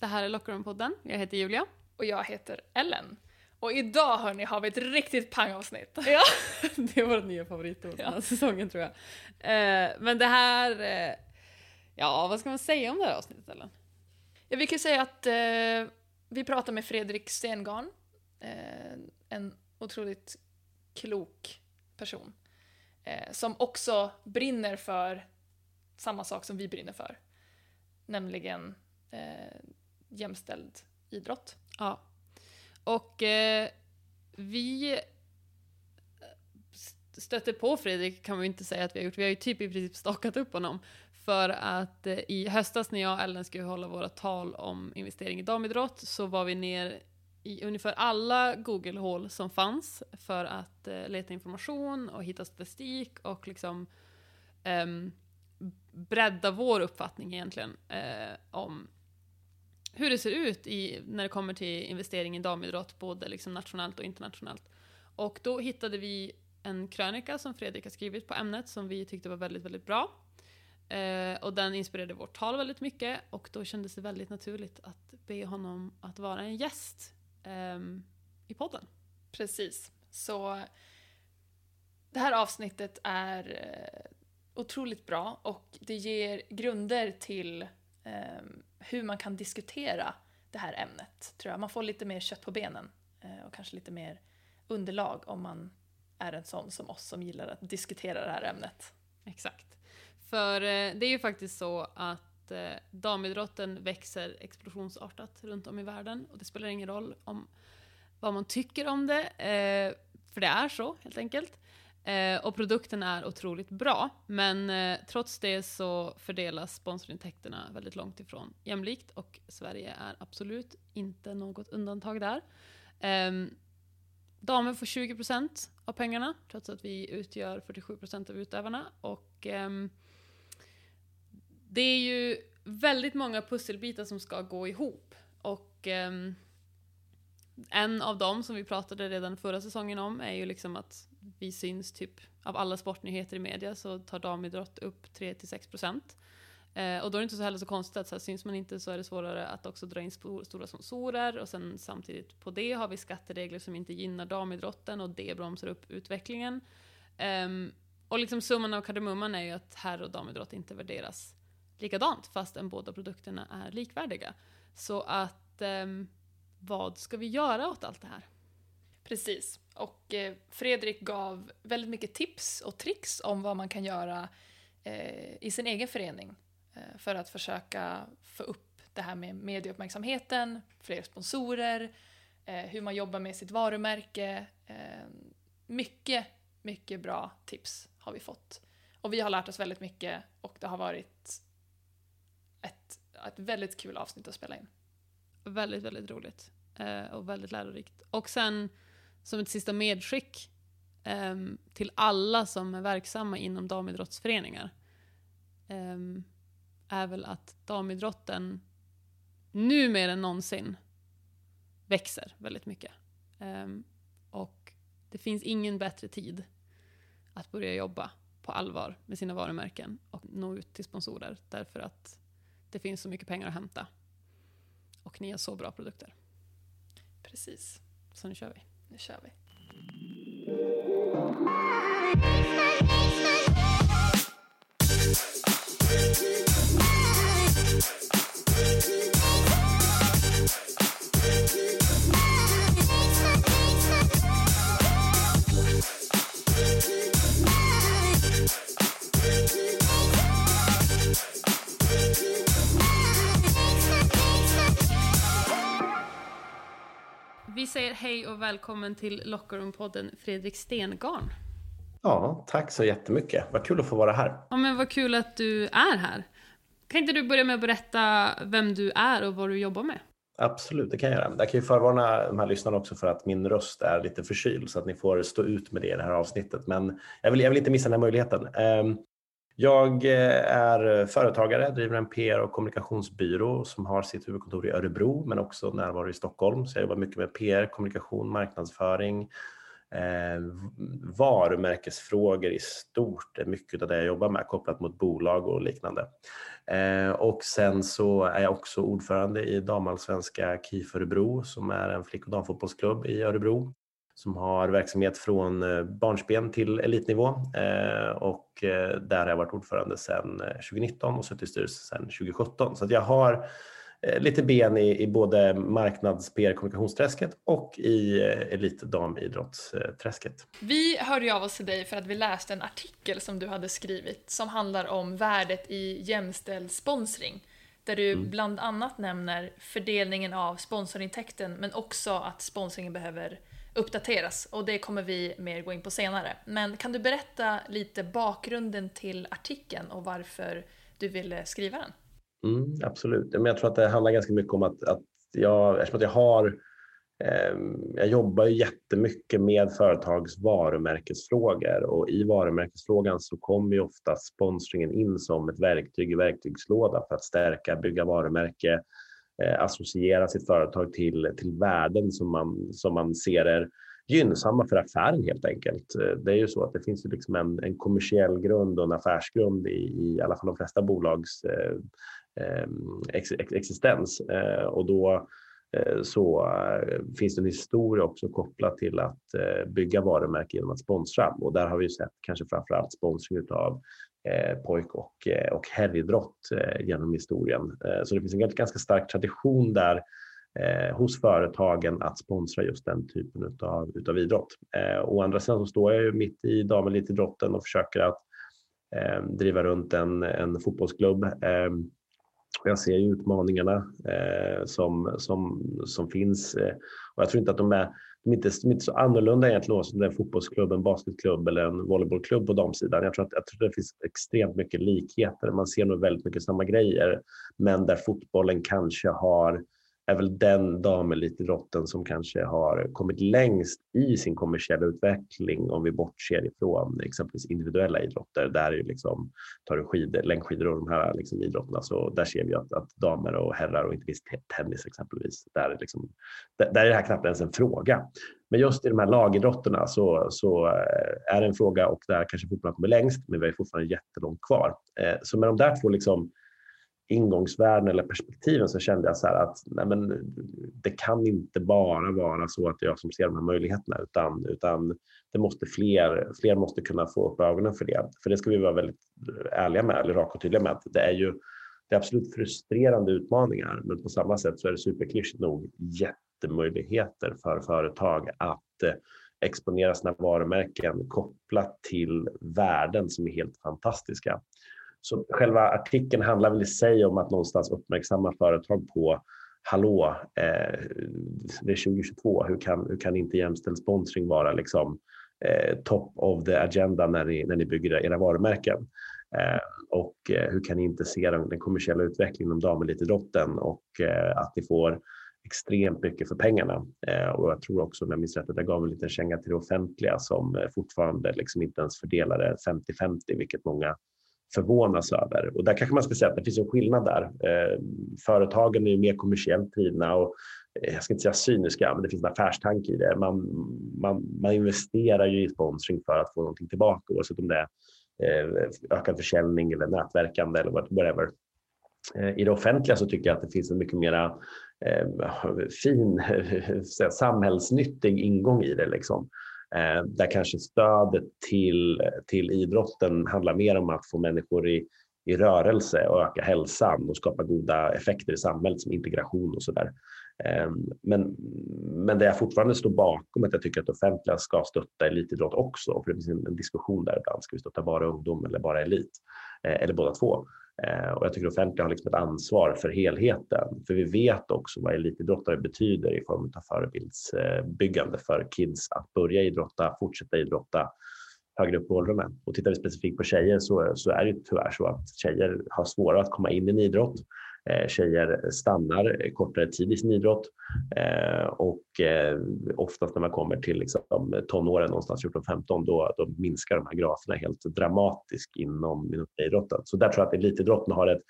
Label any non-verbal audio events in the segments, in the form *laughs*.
Det här är Lockerroom-podden. Jag heter Julia. Och jag heter Ellen. Och idag hörni har vi ett riktigt pangavsnitt. Ja, *laughs* det är vårt nya favoritord den här säsongen tror jag. Eh, men det här, eh, ja vad ska man säga om det här avsnittet Ellen? Ja, vi kan säga att eh, vi pratar med Fredrik Stengarn. Eh, en otroligt klok person. Eh, som också brinner för samma sak som vi brinner för. Nämligen eh, jämställd idrott. Ja. Och eh, vi eh, stötte på Fredrik kan man ju inte säga att vi har gjort. Vi har ju typ i princip stakat upp honom. För att eh, i höstas när jag och Ellen skulle hålla våra tal om investering i damidrott så var vi ner i ungefär alla Google-hål som fanns för att eh, leta information och hitta statistik och liksom eh, bredda vår uppfattning egentligen eh, om hur det ser ut i, när det kommer till investering i damidrott, både liksom nationellt och internationellt. Och då hittade vi en krönika som Fredrik har skrivit på ämnet som vi tyckte var väldigt, väldigt bra. Eh, och den inspirerade vårt tal väldigt mycket och då kändes det väldigt naturligt att be honom att vara en gäst eh, i podden. Precis. Så det här avsnittet är eh, otroligt bra och det ger grunder till eh, hur man kan diskutera det här ämnet. Tror jag. Man får lite mer kött på benen eh, och kanske lite mer underlag om man är en sån som oss som gillar att diskutera det här ämnet. Exakt. För eh, det är ju faktiskt så att eh, damidrotten växer explosionsartat runt om i världen och det spelar ingen roll om vad man tycker om det, eh, för det är så helt enkelt. Eh, och produkten är otroligt bra, men eh, trots det så fördelas sponsorintäkterna väldigt långt ifrån jämlikt och Sverige är absolut inte något undantag där. Eh, damer får 20% av pengarna, trots att vi utgör 47% av utövarna. Och ehm, det är ju väldigt många pusselbitar som ska gå ihop. Och ehm, en av dem som vi pratade redan förra säsongen om är ju liksom att vi syns typ av alla sportnyheter i media så tar damidrott upp 3-6%. Eh, och då är det inte så heller så konstigt att så här, syns man inte så är det svårare att också dra in stora sponsorer och sen samtidigt på det har vi skatteregler som inte gynnar damidrotten och det bromsar upp utvecklingen. Eh, och liksom summan av kardemumman är ju att herr och damidrott inte värderas likadant fastän båda produkterna är likvärdiga. Så att eh, vad ska vi göra åt allt det här? Precis. Och eh, Fredrik gav väldigt mycket tips och tricks om vad man kan göra eh, i sin egen förening eh, för att försöka få upp det här med medieuppmärksamheten, fler sponsorer, eh, hur man jobbar med sitt varumärke. Eh, mycket, mycket bra tips har vi fått. Och vi har lärt oss väldigt mycket och det har varit ett, ett väldigt kul avsnitt att spela in. Väldigt, väldigt roligt. Eh, och väldigt lärorikt. Och sen som ett sista medskick eh, till alla som är verksamma inom damidrottsföreningar eh, är väl att damidrotten nu mer än någonsin växer väldigt mycket. Um, och det finns ingen bättre tid att börja jobba på allvar med sina varumärken och nå ut till sponsorer därför att det finns så mycket pengar att hämta. Och ni har så bra produkter. Precis. Så nu kör vi. Nu kör vi. Vi säger hej och välkommen till Lockerroom-podden Fredrik Stengarn. Ja, tack så jättemycket. Vad kul att få vara här. Ja, men vad kul att du är här. Kan inte du börja med att berätta vem du är och vad du jobbar med? Absolut, det kan jag göra. Jag kan ju förvarna de här lyssnarna också för att min röst är lite förkyld så att ni får stå ut med det i det här avsnittet. Men jag vill, jag vill inte missa den här möjligheten. Jag eh, är eh, företagare, driver en PR och kommunikationsbyrå som har sitt huvudkontor i Örebro men också närvaro i Stockholm. Så jag jobbar mycket med PR, kommunikation, marknadsföring, Eh, varumärkesfrågor i stort är mycket av det jag jobbar med kopplat mot bolag och liknande. Eh, och sen så är jag också ordförande i damallsvenska KIF Örebro som är en flick och damfotbollsklubb i Örebro som har verksamhet från eh, barnsben till elitnivå eh, och eh, där har jag varit ordförande sedan 2019 och suttit i styrelsen sedan 2017. Så jag har lite ben i, i både marknads PR kommunikationsträsket och i elitdamidrottsträsket. Vi hörde av oss till dig för att vi läste en artikel som du hade skrivit som handlar om värdet i jämställd sponsring. Där du mm. bland annat nämner fördelningen av sponsorintäkten men också att sponsringen behöver uppdateras och det kommer vi mer gå in på senare. Men kan du berätta lite bakgrunden till artikeln och varför du ville skriva den? Mm, absolut, men jag tror att det handlar ganska mycket om att, att jag, eftersom att jag har ehm, jag jobbar ju jättemycket med företags varumärkesfrågor och i varumärkesfrågan så kommer ju ofta sponsringen in som ett verktyg i verktygslådan för att stärka, bygga varumärke, Eh, associera sitt företag till, till värden som man, som man ser är gynnsamma för affären helt enkelt. Eh, det är ju så att det finns ju liksom en, en kommersiell grund och en affärsgrund i, i alla fall de flesta bolags eh, eh ex, ex, existens eh, och då eh, så finns det en historia också kopplat till att bygga varumärken genom att sponsra och där har vi sett kanske framförallt sponsring av Eh, pojk och, eh, och herridrott eh, genom historien. Eh, så det finns en ganska stark tradition där eh, hos företagen att sponsra just den typen utav, utav idrott. Eh, å andra sidan så står jag ju mitt i damelitidrotten och försöker att eh, driva runt en, en fotbollsklubb. Eh, jag ser ju utmaningarna eh, som, som, som finns eh, och jag tror inte att de är de är inte, de är inte så annorlunda egentligen som en fotbollsklubb, en basketklubb eller en volleybollklubb på damsidan. Jag tror att, jag tror det finns extremt mycket likheter. Man ser nog väldigt mycket samma grejer, men där fotbollen kanske har är väl den damelitidrotten som kanske har kommit längst i sin kommersiella utveckling om vi bortser ifrån exempelvis individuella idrotter. Där är liksom, tar du skidor, längdskidor och de här liksom idrotterna så där ser vi att, att damer och herrar och inte minst tennis exempelvis, där, liksom, där, där är det här knappt ens en fråga. Men just i de här lagidrotterna så, så eh, är det en fråga och där kanske fotbollen kommer längst, men vi har fortfarande jättelångt kvar. Eh, så med de där två liksom ingångsvärden eller perspektiven så kände jag så att nej men, det kan inte bara vara så att jag som ser de här möjligheterna utan, utan det måste fler, fler måste kunna få upp ögonen för det. För det ska vi vara väldigt ärliga med, eller raka och tydliga med. Att det är ju det är absolut frustrerande utmaningar men på samma sätt så är det superklyschigt nog jättemöjligheter för företag att eh, exponera sina varumärken kopplat till värden som är helt fantastiska. Så själva artikeln handlar väl i sig om att någonstans uppmärksamma företag på hallå, eh, det är 2022, hur kan, hur kan inte jämställd sponsring vara liksom, eh, top of the agenda när ni, när ni bygger era varumärken? Eh, och eh, hur kan ni inte se den, den kommersiella utvecklingen inom damelitidrotten och eh, att ni får extremt mycket för pengarna. Eh, och jag tror också, om jag minns rätt, att jag gav en liten känga till det offentliga som eh, fortfarande liksom inte ens fördelade 50-50, vilket många förvånas över. Och där kanske man ska säga att det finns en skillnad där. Eh, företagen är mer kommersiellt drivna och eh, jag ska inte säga cyniska, men det finns en affärstanke i det. Man, man, man investerar ju i sponsring för att få någonting tillbaka, oavsett om det är eh, ökad försäljning eller nätverkande eller whatever. Eh, I det offentliga så tycker jag att det finns en mycket mera eh, fin *laughs* samhällsnyttig ingång i det. Liksom. Eh, där kanske stödet till, till idrotten handlar mer om att få människor i, i rörelse och öka hälsan och skapa goda effekter i samhället som integration och sådär. Eh, men, men det jag fortfarande står bakom att jag tycker att det offentliga ska stötta elitidrott också. För det finns en, en diskussion där ibland. Ska vi stötta bara ungdom eller bara elit? Eh, eller båda två? Eh, och jag tycker offentliga har liksom ett ansvar för helheten. För vi vet också vad elitidrottare betyder i form av förebildsbyggande för kids att börja idrotta, fortsätta idrotta högre upp i åldrarna. Och tittar vi specifikt på tjejer så, så är det tyvärr så att tjejer har svårare att komma in i en idrott Eh, tjejer stannar kortare tid i sin idrott eh, och eh, oftast när man kommer till liksom tonåren, någonstans 14-15, då, då minskar de här graferna helt dramatiskt inom, inom idrotten. Så där tror jag att elitidrotten har ett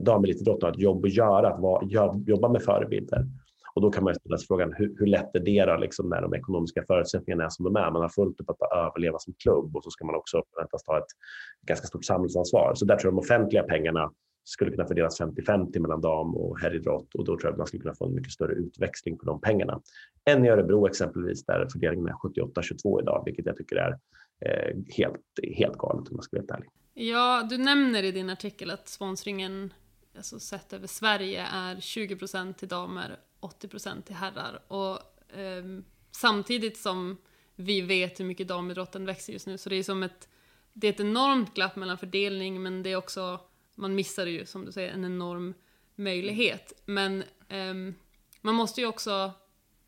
damelitidrotten har ett jobb att göra, att vara, jobba med förebilder. Och då kan man ställa sig frågan hur, hur lätt är det då, liksom, när de ekonomiska förutsättningarna är som de är? Man har fullt upp att överleva som klubb och så ska man också förväntas ta ett ganska stort samhällsansvar. Så där tror jag de offentliga pengarna skulle kunna fördelas 50-50 mellan dam och herridrott och då tror jag att man skulle kunna få en mycket större utväxling på de pengarna. Än i Örebro exempelvis där fördelningen är 78-22 idag, vilket jag tycker är eh, helt, helt galet om jag ska vara helt ärlig. Ja, du nämner i din artikel att sponsringen alltså sett över Sverige är 20% till damer, 80% till herrar. Och eh, samtidigt som vi vet hur mycket damidrotten växer just nu, så det är som ett, det är ett enormt glapp mellan fördelning, men det är också, man missar ju som du säger en enorm möjlighet. Men um, man måste ju också,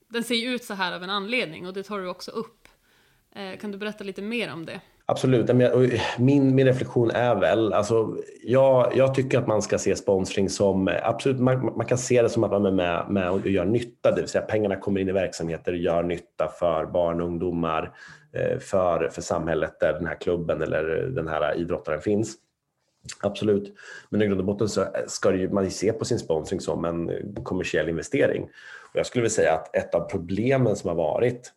den ser ju ut så här av en anledning och det tar du också upp. Uh, kan du berätta lite mer om det? Absolut. Min, min reflektion är väl, alltså, jag, jag tycker att man ska se sponsring som, absolut, man, man kan se det som att man är med, med och gör nytta, det vill säga pengarna kommer in i verksamheter och gör nytta för barn och ungdomar, eh, för, för samhället där den här klubben eller den här idrottaren finns. Absolut, men i grund och botten så ska man ju se på sin sponsring som en kommersiell investering. Och jag skulle vilja säga att ett av problemen som har varit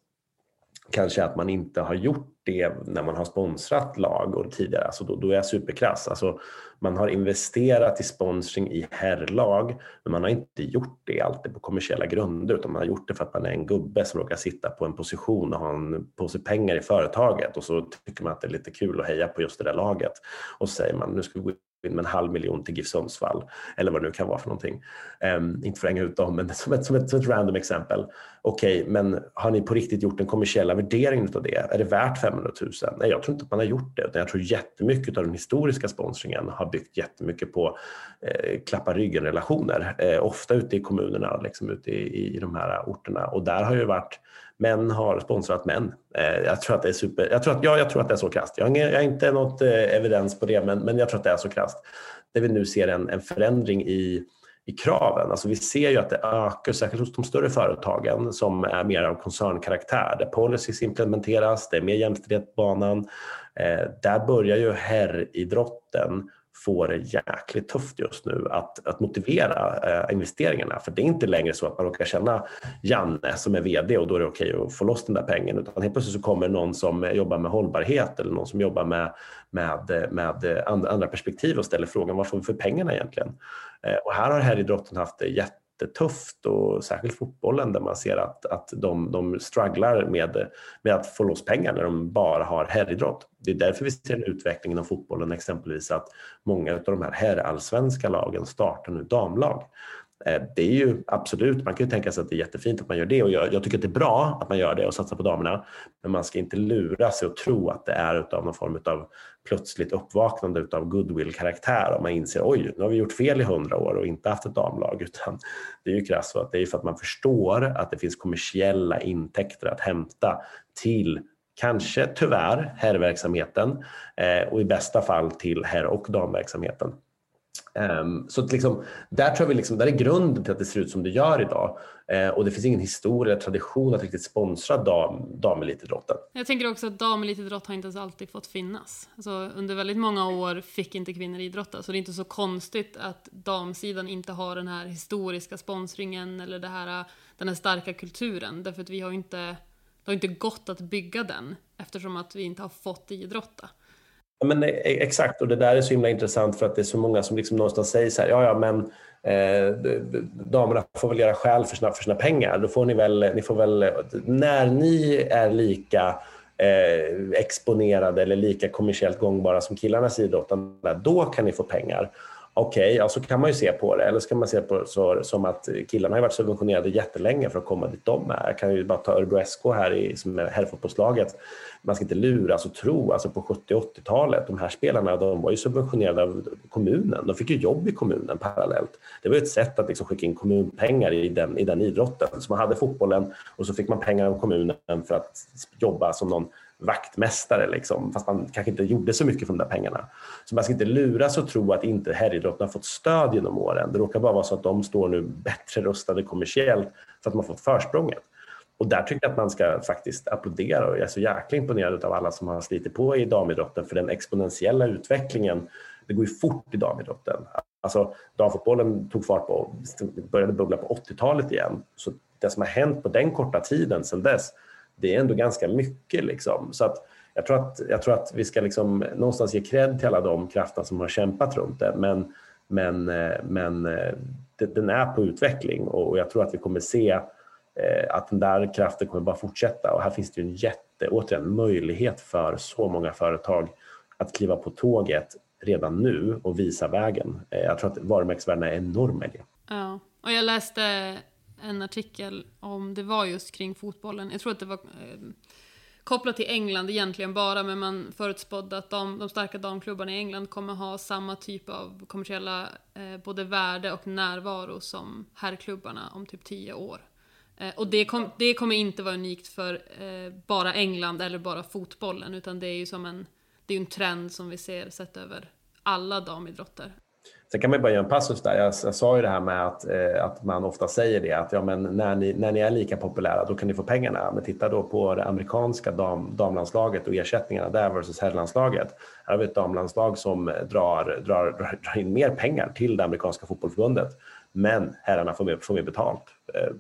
kanske att man inte har gjort det när man har sponsrat lag och tidigare. Alltså då, då är jag superkrass. Alltså man har investerat i sponsring i herrlag, men man har inte gjort det alltid på kommersiella grunder, utan man har gjort det för att man är en gubbe som råkar sitta på en position och ha en påse pengar i företaget och så tycker man att det är lite kul att heja på just det där laget. Och så säger man nu ska vi gå in med en halv miljon till GIF Sundsvall eller vad det nu kan vara för någonting. Um, inte för att hänga ut dem, men som ett, som ett, som ett random exempel. Okej, okay, men har ni på riktigt gjort den kommersiella värderingen av det? Är det värt 500 000? Nej, jag tror inte att man har gjort det, utan jag tror jättemycket av den historiska sponsringen har byggt jättemycket på eh, klappa ryggen-relationer, eh, ofta ute i kommunerna, liksom ute i, i de här orterna. Och där har ju varit män har sponsrat män. Eh, jag tror att det är super, jag tror att, ja, jag tror att det är så krasst. Jag har, jag har inte något eh, evidens på det, men, men jag tror att det är så krasst. Där vi nu ser en, en förändring i, i kraven. Alltså vi ser ju att det ökar, särskilt hos de större företagen som är mer av koncernkaraktär, där policies implementeras, det är mer jämställdhet på banan. Eh, där börjar ju herridrotten får det jäkligt tufft just nu att, att motivera eh, investeringarna. För det är inte längre så att man råkar känna Janne som är VD och då är det okej okay att få loss den där pengen. Utan helt plötsligt så kommer någon som jobbar med hållbarhet eller någon som jobbar med, med, med andra perspektiv och ställer frågan vad får vi för pengarna egentligen? Eh, och här har herridrotten haft det jätte jättetufft och särskilt fotbollen där man ser att, att de, de strugglar med, med att få loss pengar när de bara har herridrott. Det är därför vi ser en utveckling inom fotbollen exempelvis att många av de här herrallsvenska lagen startar nu damlag. Eh, det är ju absolut, man kan ju tänka sig att det är jättefint att man gör det och jag, jag, tycker att det är bra att man gör det och satsar på damerna. Men man ska inte lura sig och tro att det är utav någon form av plötsligt uppvaknande utav goodwill-karaktär om man inser oj, nu har vi gjort fel i hundra år och inte haft ett damlag. *laughs* Utan det är ju krasst så att det är för att man förstår att det finns kommersiella intäkter att hämta till kanske tyvärr herrverksamheten eh, och i bästa fall till herr och damverksamheten. Um, så att liksom, där tror vi liksom, där är grunden till att det ser ut som det gör idag. Uh, och det finns ingen historia eller tradition att riktigt sponsra dam, damelitidrotten. Jag tänker också att damelitidrott har inte ens alltid fått finnas. Alltså, under väldigt många år fick inte kvinnor idrotta, så det är inte så konstigt att damsidan inte har den här historiska sponsringen eller det här, den här starka kulturen. Därför att vi har inte, det har inte gått att bygga den eftersom att vi inte har fått idrotta. Ja, men, eh, e-, exakt, och det där är så himla intressant för att det är så många som liksom någonstans säger så här, ja ja men eh, damerna får väl göra skäl för sina, för sina pengar. Då får ni väl, ni får väl, eh, när ni är lika eh, exponerade eller lika kommersiellt gångbara som killarnas idrottande, då kan ni få pengar. Okej, okay, ja, så kan man ju se på det. Eller så kan man se på det så, som att killarna har varit subventionerade jättelänge för att komma dit de är. Jag kan ju bara ta Örebro SK här i, som är herrfotbollslaget man ska inte luras och tro, alltså på 70 80-talet, de här spelarna de var ju subventionerade av kommunen. De fick ju jobb i kommunen parallellt. Det var ett sätt att liksom skicka in kommunpengar i den, i den idrotten. Så man hade fotbollen och så fick man pengar av kommunen för att jobba som någon vaktmästare, liksom, fast man kanske inte gjorde så mycket för de där pengarna. Så man ska inte luras och tro att inte herridrotten har fått stöd genom åren. Det råkar bara vara så att de står nu bättre rustade kommersiellt för att de har fått försprånget. Och där tycker jag att man ska faktiskt applådera och jag är så jäkla imponerad av alla som har slitit på i damidrotten för den exponentiella utvecklingen. Det går ju fort i damidrotten. Alltså damfotbollen tog fart på, började bubbla på 80-talet igen. Så det som har hänt på den korta tiden sedan dess, det är ändå ganska mycket. Liksom. Så att jag, tror att, jag tror att vi ska liksom någonstans ge cred till alla de krafter som har kämpat runt det. Men, men, eh, men eh, den är på utveckling och jag tror att vi kommer se eh, att den där kraften kommer bara fortsätta. Och här finns det ju en jätte, återigen, möjlighet för så många företag att kliva på tåget redan nu och visa vägen. Jag tror att varumärkesvärdena är enorma i det. Ja, och jag läste en artikel om, det var just kring fotbollen, jag tror att det var eh, kopplat till England egentligen bara, men man förutspådde att de, de starka damklubbarna i England kommer ha samma typ av kommersiella eh, både värde och närvaro som herrklubbarna om typ tio år. Eh, och det, kom, det, kommer inte vara unikt för eh, bara England eller bara fotbollen, utan det är ju som en, det är en trend som vi ser sett över alla damidrotter. Sen kan man bara göra en passus där. Jag, jag sa ju det här med att, eh, att man ofta säger det att ja, men när, ni, när ni är lika populära då kan ni få pengarna. Men titta då på det amerikanska dam, damlandslaget och ersättningarna där versus herrlandslaget. Här har vi ett damlandslag som drar, drar, drar, in mer pengar till det amerikanska fotbollförbundet. Men herrarna får mer, får mer betalt. Eh,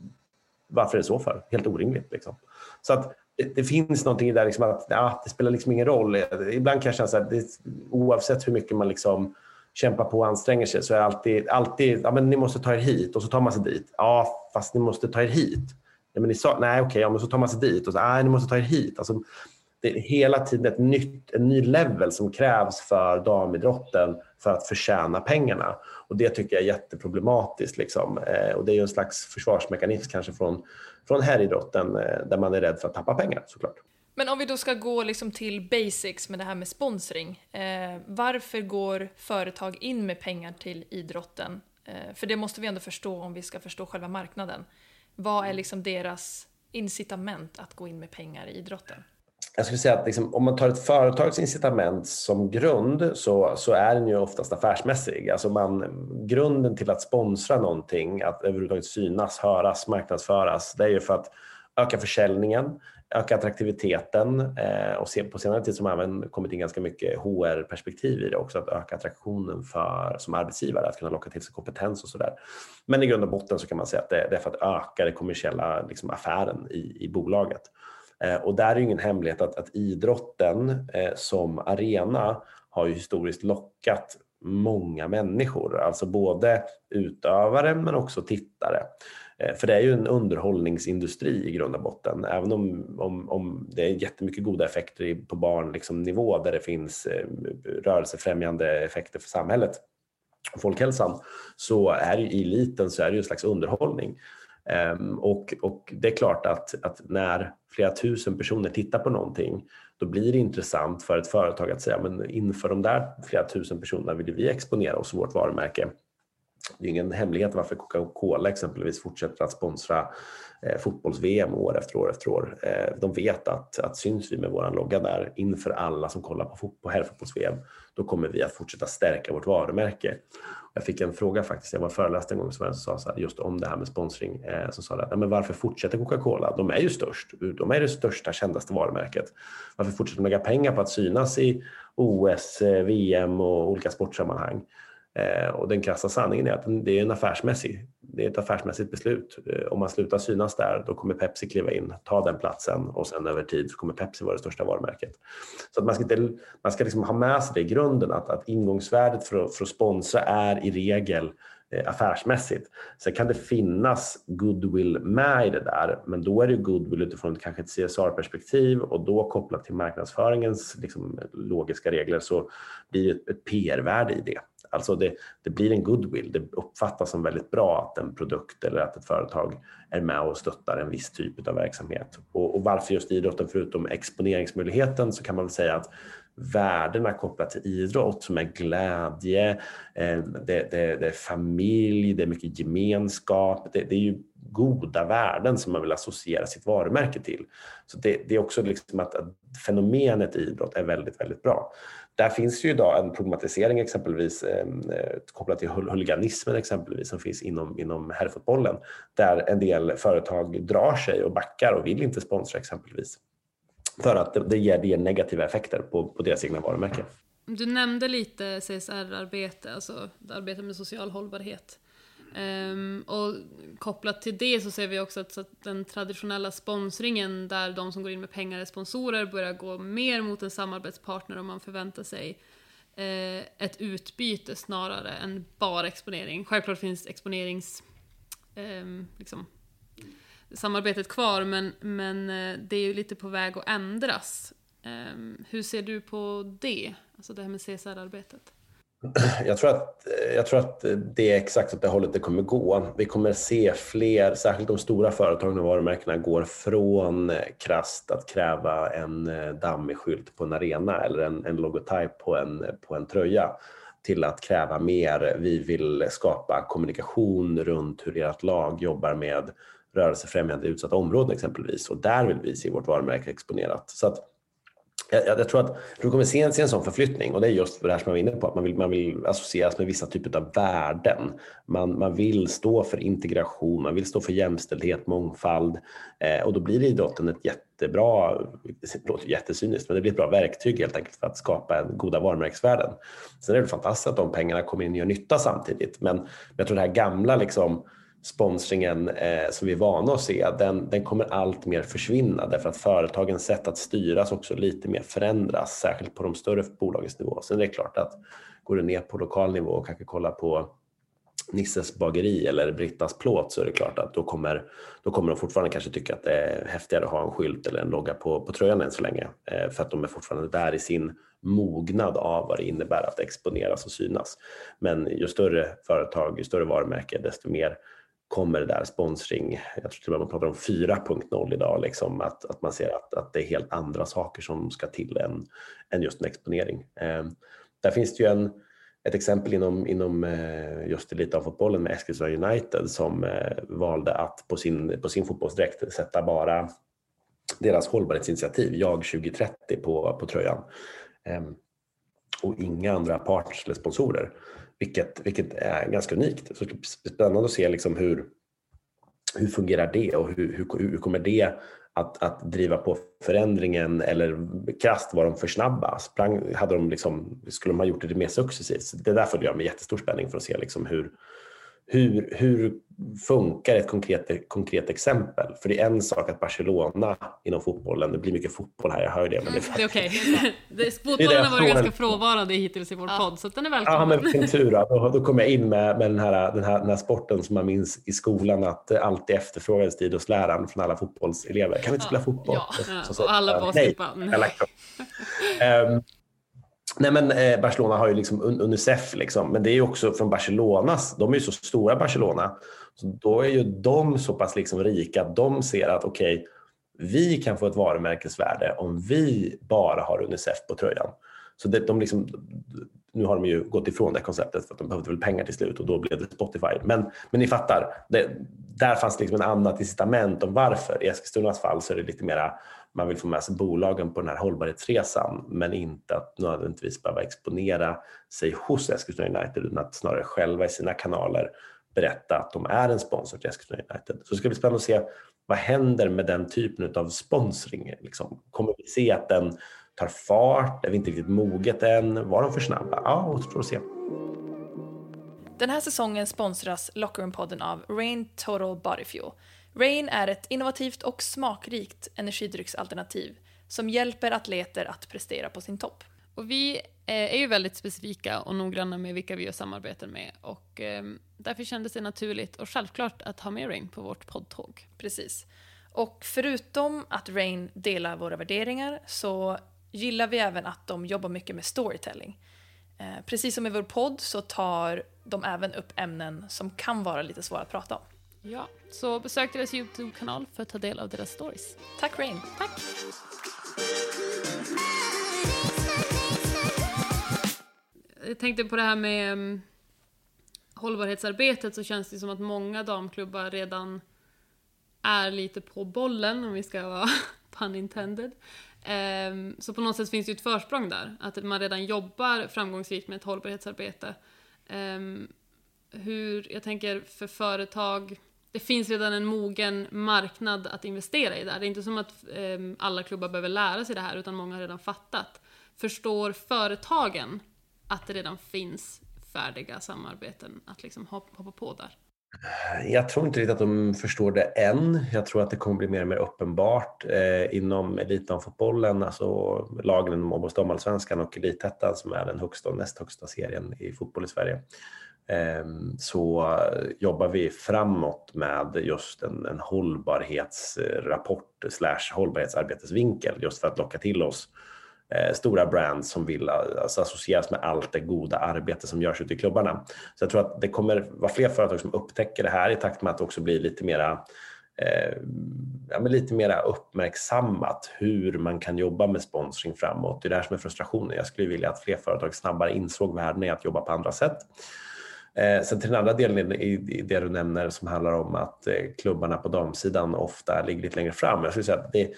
varför är det så för? Helt orimligt. Liksom. Så att det, det finns någonting där liksom att ja, det spelar liksom ingen roll. Eh, ibland kan jag känna så här oavsett hur mycket man liksom kämpar på och anstränger sig så är det alltid, alltid ja, men ni måste ta er hit och så tar man sig dit. Ja, fast ni måste ta er hit. Ja, men ni sa, nej, okej, ja, men så tar man sig dit och så, nej, ni måste ta er hit. Alltså, det är hela tiden ett nytt, en ny level som krävs för damidrotten för att förtjäna pengarna. Och det tycker jag är jätteproblematiskt. Liksom. Eh, och det är ju en slags försvarsmekanism kanske från, från herridrotten eh, där man är rädd för att tappa pengar såklart. Men om vi då ska gå liksom till basics med det här med sponsring. Eh, varför går företag in med pengar till idrotten? Eh, för det måste vi ändå förstå om vi ska förstå själva marknaden. Vad är liksom deras incitament att gå in med pengar i idrotten? Jag skulle säga att liksom, om man tar ett företags incitament som grund så, så är den ju oftast affärsmässig. Alltså man, grunden till att sponsra någonting, att överhuvudtaget synas, höras, marknadsföras, det är ju för att öka försäljningen, öka attraktiviteten eh, och på senare tid så har även kommit in ganska mycket HR-perspektiv i det också, att öka attraktionen för, som arbetsgivare, att kunna locka till sig kompetens och sådär. Men i grund och botten så kan man säga att det, det är för att öka den kommersiella liksom, affären i, i bolaget. Eh, och där är ingen hemlighet att, att idrotten eh, som arena har ju historiskt lockat många människor, alltså både utövare men också tittare. Eh, för det är ju en underhållningsindustri i grund och botten. Även om, om, om det är jättemycket goda effekter på barnnivå liksom, där det finns eh, rörelsefrämjande effekter för samhället och folkhälsan så är i eliten så är det ju en slags underhållning. Ehm, och, och, det är klart att, att, när flera tusen personer tittar på någonting då blir det intressant för ett företag att säga men inför de där flera tusen personerna vill vi exponera oss och vårt varumärke det är ingen hemlighet varför Coca-Cola exempelvis fortsätter att sponsra eh, fotbolls-VM år efter år efter år. Eh, de vet att, att syns vi med vår logga där inför alla som kollar på, på herrfotbolls-VM, då kommer vi att fortsätta stärka vårt varumärke. Jag fick en fråga faktiskt, jag var föreläst en gång som sa så här, just om det här med sponsring, eh, som sa att men varför fortsätter Coca-Cola? De är ju störst, de är det största, kändaste varumärket. Varför fortsätter de lägga pengar på att synas i OS, eh, VM och olika sportsammanhang? Eh, och den krassa sanningen är att det är en affärsmässig, det är ett affärsmässigt beslut. Eh, om man slutar synas där, då kommer Pepsi kliva in, ta den platsen och sen över tid så kommer Pepsi vara det största varumärket. Så att man ska, inte, man ska liksom ha med sig det i grunden, att, att ingångsvärdet för att, för att sponsra är i regel eh, affärsmässigt. Sen kan det finnas goodwill med i det där, men då är det goodwill utifrån kanske ett CSR-perspektiv och då kopplat till marknadsföringens liksom, logiska regler så blir det ett PR-värde i det. Alltså det, det, blir en goodwill. Det uppfattas som väldigt bra att en produkt eller att ett företag är med och stöttar en viss typ av verksamhet. Och, och varför just idrotten? Förutom exponeringsmöjligheten så kan man väl säga att värdena kopplat till idrott som är glädje, eh, det, det, det, är familj, det är mycket gemenskap. Det, det, är ju goda värden som man vill associera sitt varumärke till. Så det, är också liksom att, att fenomenet idrott är väldigt, väldigt bra. Där finns ju idag en problematisering exempelvis ehm, eh, kopplat till huliganismen exempelvis som finns inom, inom herrfotbollen där en del företag drar sig och backar och vill inte sponsra exempelvis för att det, det, ger, det ger negativa effekter på, på deras egna varumärke. du nämnde lite CSR-arbete, alltså arbete med social hållbarhet. Um, och kopplat till det så ser vi också att, att, den traditionella sponsringen där de som går in med pengar är sponsorer börjar gå mer mot en samarbetspartner och man förväntar sig uh, ett utbyte snarare än bara exponering. Självklart finns exponerings... Um, liksom, samarbetet kvar men, men uh, det är ju lite på väg att ändras. Um, hur ser du på det? Alltså det här med CSR-arbetet? *clears throat* Jag tror, att, jag tror att det är exakt åt det hållet det kommer gå. Vi kommer se fler, särskilt de stora företagen och varumärkena, går från krast att kräva en eh, dammig skylt på en arena eller en, en logotyp på en, på en tröja till att kräva mer. Vi vill skapa kommunikation runt hur ert lag jobbar med rörelsefrämjande i utsatta områden exempelvis och där vill vi se vårt varumärke exponerat. Så att jag, jag, tror att du kommer se en, se en sån förflyttning och det är just det här som jag var inne på, att man vill, man vill associeras med vissa typer av värden. Man, man vill stå för integration, man vill stå för jämställdhet, mångfald eh, och då blir idrotten ett jättebra, det låter jättesyniskt, men det blir ett bra verktyg helt enkelt för att skapa en goda varumärkesvärden. Sen är det fantastiskt att de pengarna kommer in och gör nytta samtidigt, men jag tror det här gamla liksom sponsringen eh, som vi är vana att se, den, den kommer allt mer försvinna därför att företagens sätt att styras också lite mer förändras, särskilt på de större bolagens nivå. Sen är det klart att går du ner på lokal nivå och kanske kollar på Nisses bageri eller Brittas plåt så är det klart att då kommer, då kommer de fortfarande kanske tycka att det är häftigare att ha en skylt eller en logga på, på tröjan än så länge. Eh, för att de är fortfarande där i sin mognad av vad det innebär att exponeras och synas. Men ju större företag, ju större varumärke, desto mer kommer det där sponsring, jag tror till och med man pratar om 4.0 idag, liksom, att, att man ser att, att det är helt andra saker som ska till än, än just en exponering. Eh, där finns det ju en, ett exempel inom, inom eh, just elitfotbollen med Eskilstuna United som eh, valde att på sin, på sin fotbollsdräkt sätta bara deras hållbarhetsinitiativ, Jag 2030, på, på tröjan. Eh, och inga andra parts eller sponsorer. Vilket, vilket är ganska unikt. Så det spännande att se liksom hur, hur fungerar det och hur, hur, hur kommer det att, att driva på förändringen eller krasst var de för snabba? Sprang, hade de liksom, skulle de ha gjort det mer successivt? Det där följer jag med jättestor spänning för att se liksom hur, hur, hur funkar ett konkret, konkret exempel? För det är en sak att Barcelona inom fotbollen, det blir mycket fotboll här, jag hör det. Men det, det är okej. Okay. *laughs* Fotbollen har varit ganska frånvarande hittills i vår ja. podd, så den är välkommen. Ja, men vilken tur. Då, då kommer jag in med, med den, här, den, här, den här sporten som man minns i skolan att det alltid efterfrågades tid hos läraren från alla fotbollselever. Kan vi inte spela fotboll? Ja, ja. Så, så, och alla basketboll. Nej, um, Nej men eh, Barcelona har ju liksom Unicef, liksom, men det är ju också från Barcelonas, de är ju så stora Barcelona, så då är ju de så pass liksom rika att de ser att okej, okay, vi kan få ett varumärkesvärde om vi bara har Unicef på tröjan. Så det, de liksom, nu har de ju gått ifrån det konceptet för att de behövde väl pengar till slut och då blev det Spotify. Men, men ni fattar, det, där fanns liksom en annat incitament om varför. I Eskilstunas fall så är det lite mera man vill få med sig bolagen på den här hållbarhetsresan men inte att nödvändigtvis behöva exponera sig hos Eskilstuna United utan att snarare själva i sina kanaler berätta att de är en sponsor till Eskilstuna United. Så det ska bli spännande att se vad händer med den typen av sponsring? Liksom, kommer vi se att den tar fart? Är vi inte riktigt moget än? Var de för snabba? Ja, återstår att se. Den här säsongen sponsras Locker podden av Rain Total Body Fuel Rain är ett innovativt och smakrikt energidrycksalternativ som hjälper atleter att prestera på sin topp. Och vi eh, är ju väldigt specifika och noggranna med vilka vi gör samarbeten med och eh, därför kändes det naturligt och självklart att ha med Rain på vårt poddtåg. Precis. Och förutom att Rain delar våra värderingar så gillar vi även att de jobbar mycket med storytelling. Eh, precis som i vår podd så tar de även upp ämnen som kan vara lite svåra att prata om. Ja, så besök deras Youtube-kanal för att ta del av deras stories. Tack Rain! Tack! Jag tänkte på det här med um, hållbarhetsarbetet så känns det som att många damklubbar redan är lite på bollen om vi ska vara *laughs* pun intended. Um, så på något sätt finns det ju ett försprång där, att man redan jobbar framgångsrikt med ett hållbarhetsarbete. Um, hur, jag tänker för företag det finns redan en mogen marknad att investera i där. Det är inte som att eh, alla klubbar behöver lära sig det här utan många har redan fattat. förstår företagen att det redan finns färdiga samarbeten att liksom hoppa på där? Jag tror inte riktigt att de förstår det än. Jag tror att det kommer bli mer och mer uppenbart eh, inom elitdamfotbollen, alltså lagen inom Damallsvenskan och Elitettan som är den högsta och näst högsta serien i fotboll i Sverige. Ehm, så jobbar vi framåt med just en, en hållbarhetsrapport slash hållbarhetsarbetesvinkel just för att locka till oss eh, stora brands som vill alltså, associeras med allt det goda arbete som görs ute i klubbarna. Så jag tror att det kommer vara fler företag som upptäcker det här i takt med att det också blir lite mera eh, ja, men lite mera uppmärksammat hur man kan jobba med sponsring framåt. Det är det här som är frustrationen. Jag skulle vilja att fler företag snabbare insåg värden i att jobba på andra sätt. Eh, sen till den andra delen i det du nämner som handlar om att eh, klubbarna på damsidan ofta ligger lite längre fram. Jag skulle säga att det,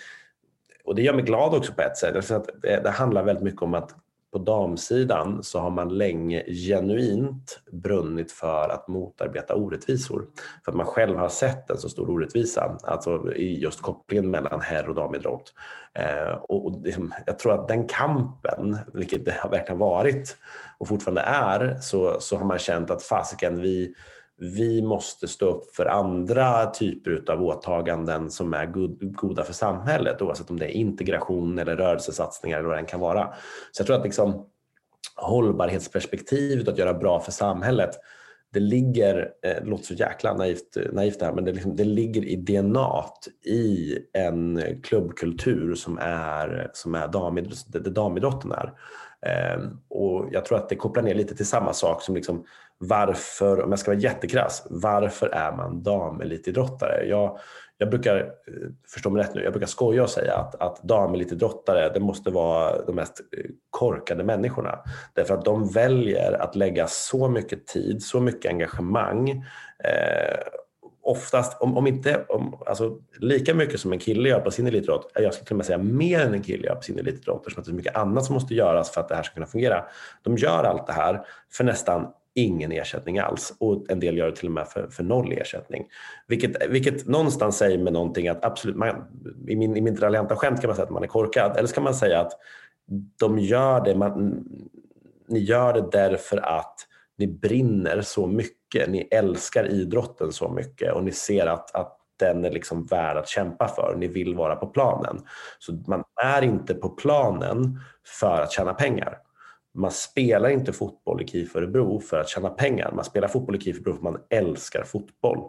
och det gör mig glad också på ett sätt. Att det, det handlar väldigt mycket om att på damsidan så har man länge genuint brunnit för att motarbeta orättvisor. För att man själv har sett en så stor orättvisa, alltså i just kopplingen mellan herr och damidrott. Eh, och, liksom, jag tror att den kampen, vilket det har verkligen varit och fortfarande är, så, så har man känt att fasiken, vi, vi måste stå upp för andra typer av åtaganden som är goda för samhället oavsett om det är integration eller rörelsesatsningar eller vad det än kan vara. Så jag tror att liksom, hållbarhetsperspektivet, att göra bra för samhället, det ligger, eh, det låter så jäkla naivt, eh, naivt det här, men det, liksom, det ligger i DNA i en klubbkultur som är, som är damidrott, det damidrotten är. Ehm, och jag tror att det kopplar ner lite till samma sak som liksom varför, om jag ska vara jättekrass, varför är man damelitidrottare? Jag, jag brukar, eh, förstå mig rätt nu, jag brukar skoja och säga att, att damelitidrottare, det måste vara de mest eh, korkade människorna. Därför att de väljer att lägga så mycket tid, så mycket engagemang eh, oftast, om, om inte om, alltså, lika mycket som en kille gör på sin elitidrott, eh, jag skulle till och med säga mer än en kille gör på sin elitidrott, eftersom det är så mycket annat som måste göras för att det här ska kunna fungera. De gör allt det här för nästan ingen ersättning alls och en del gör det till och med för, för noll ersättning. Vilket, vilket någonstans säger med någonting att absolut, man, i min, i min raljanta skämt kan man säga att man är korkad, eller så kan man säga att de gör det, man, ni gör det därför att ni brinner så mycket, ni älskar idrotten så mycket och ni ser att, att den är liksom värd att kämpa för. Ni vill vara på planen. Så man är inte på planen för att tjäna pengar. Man spelar inte fotboll i KIF Örebro för att tjäna pengar. Man spelar fotboll i KIF Örebro för att man älskar fotboll.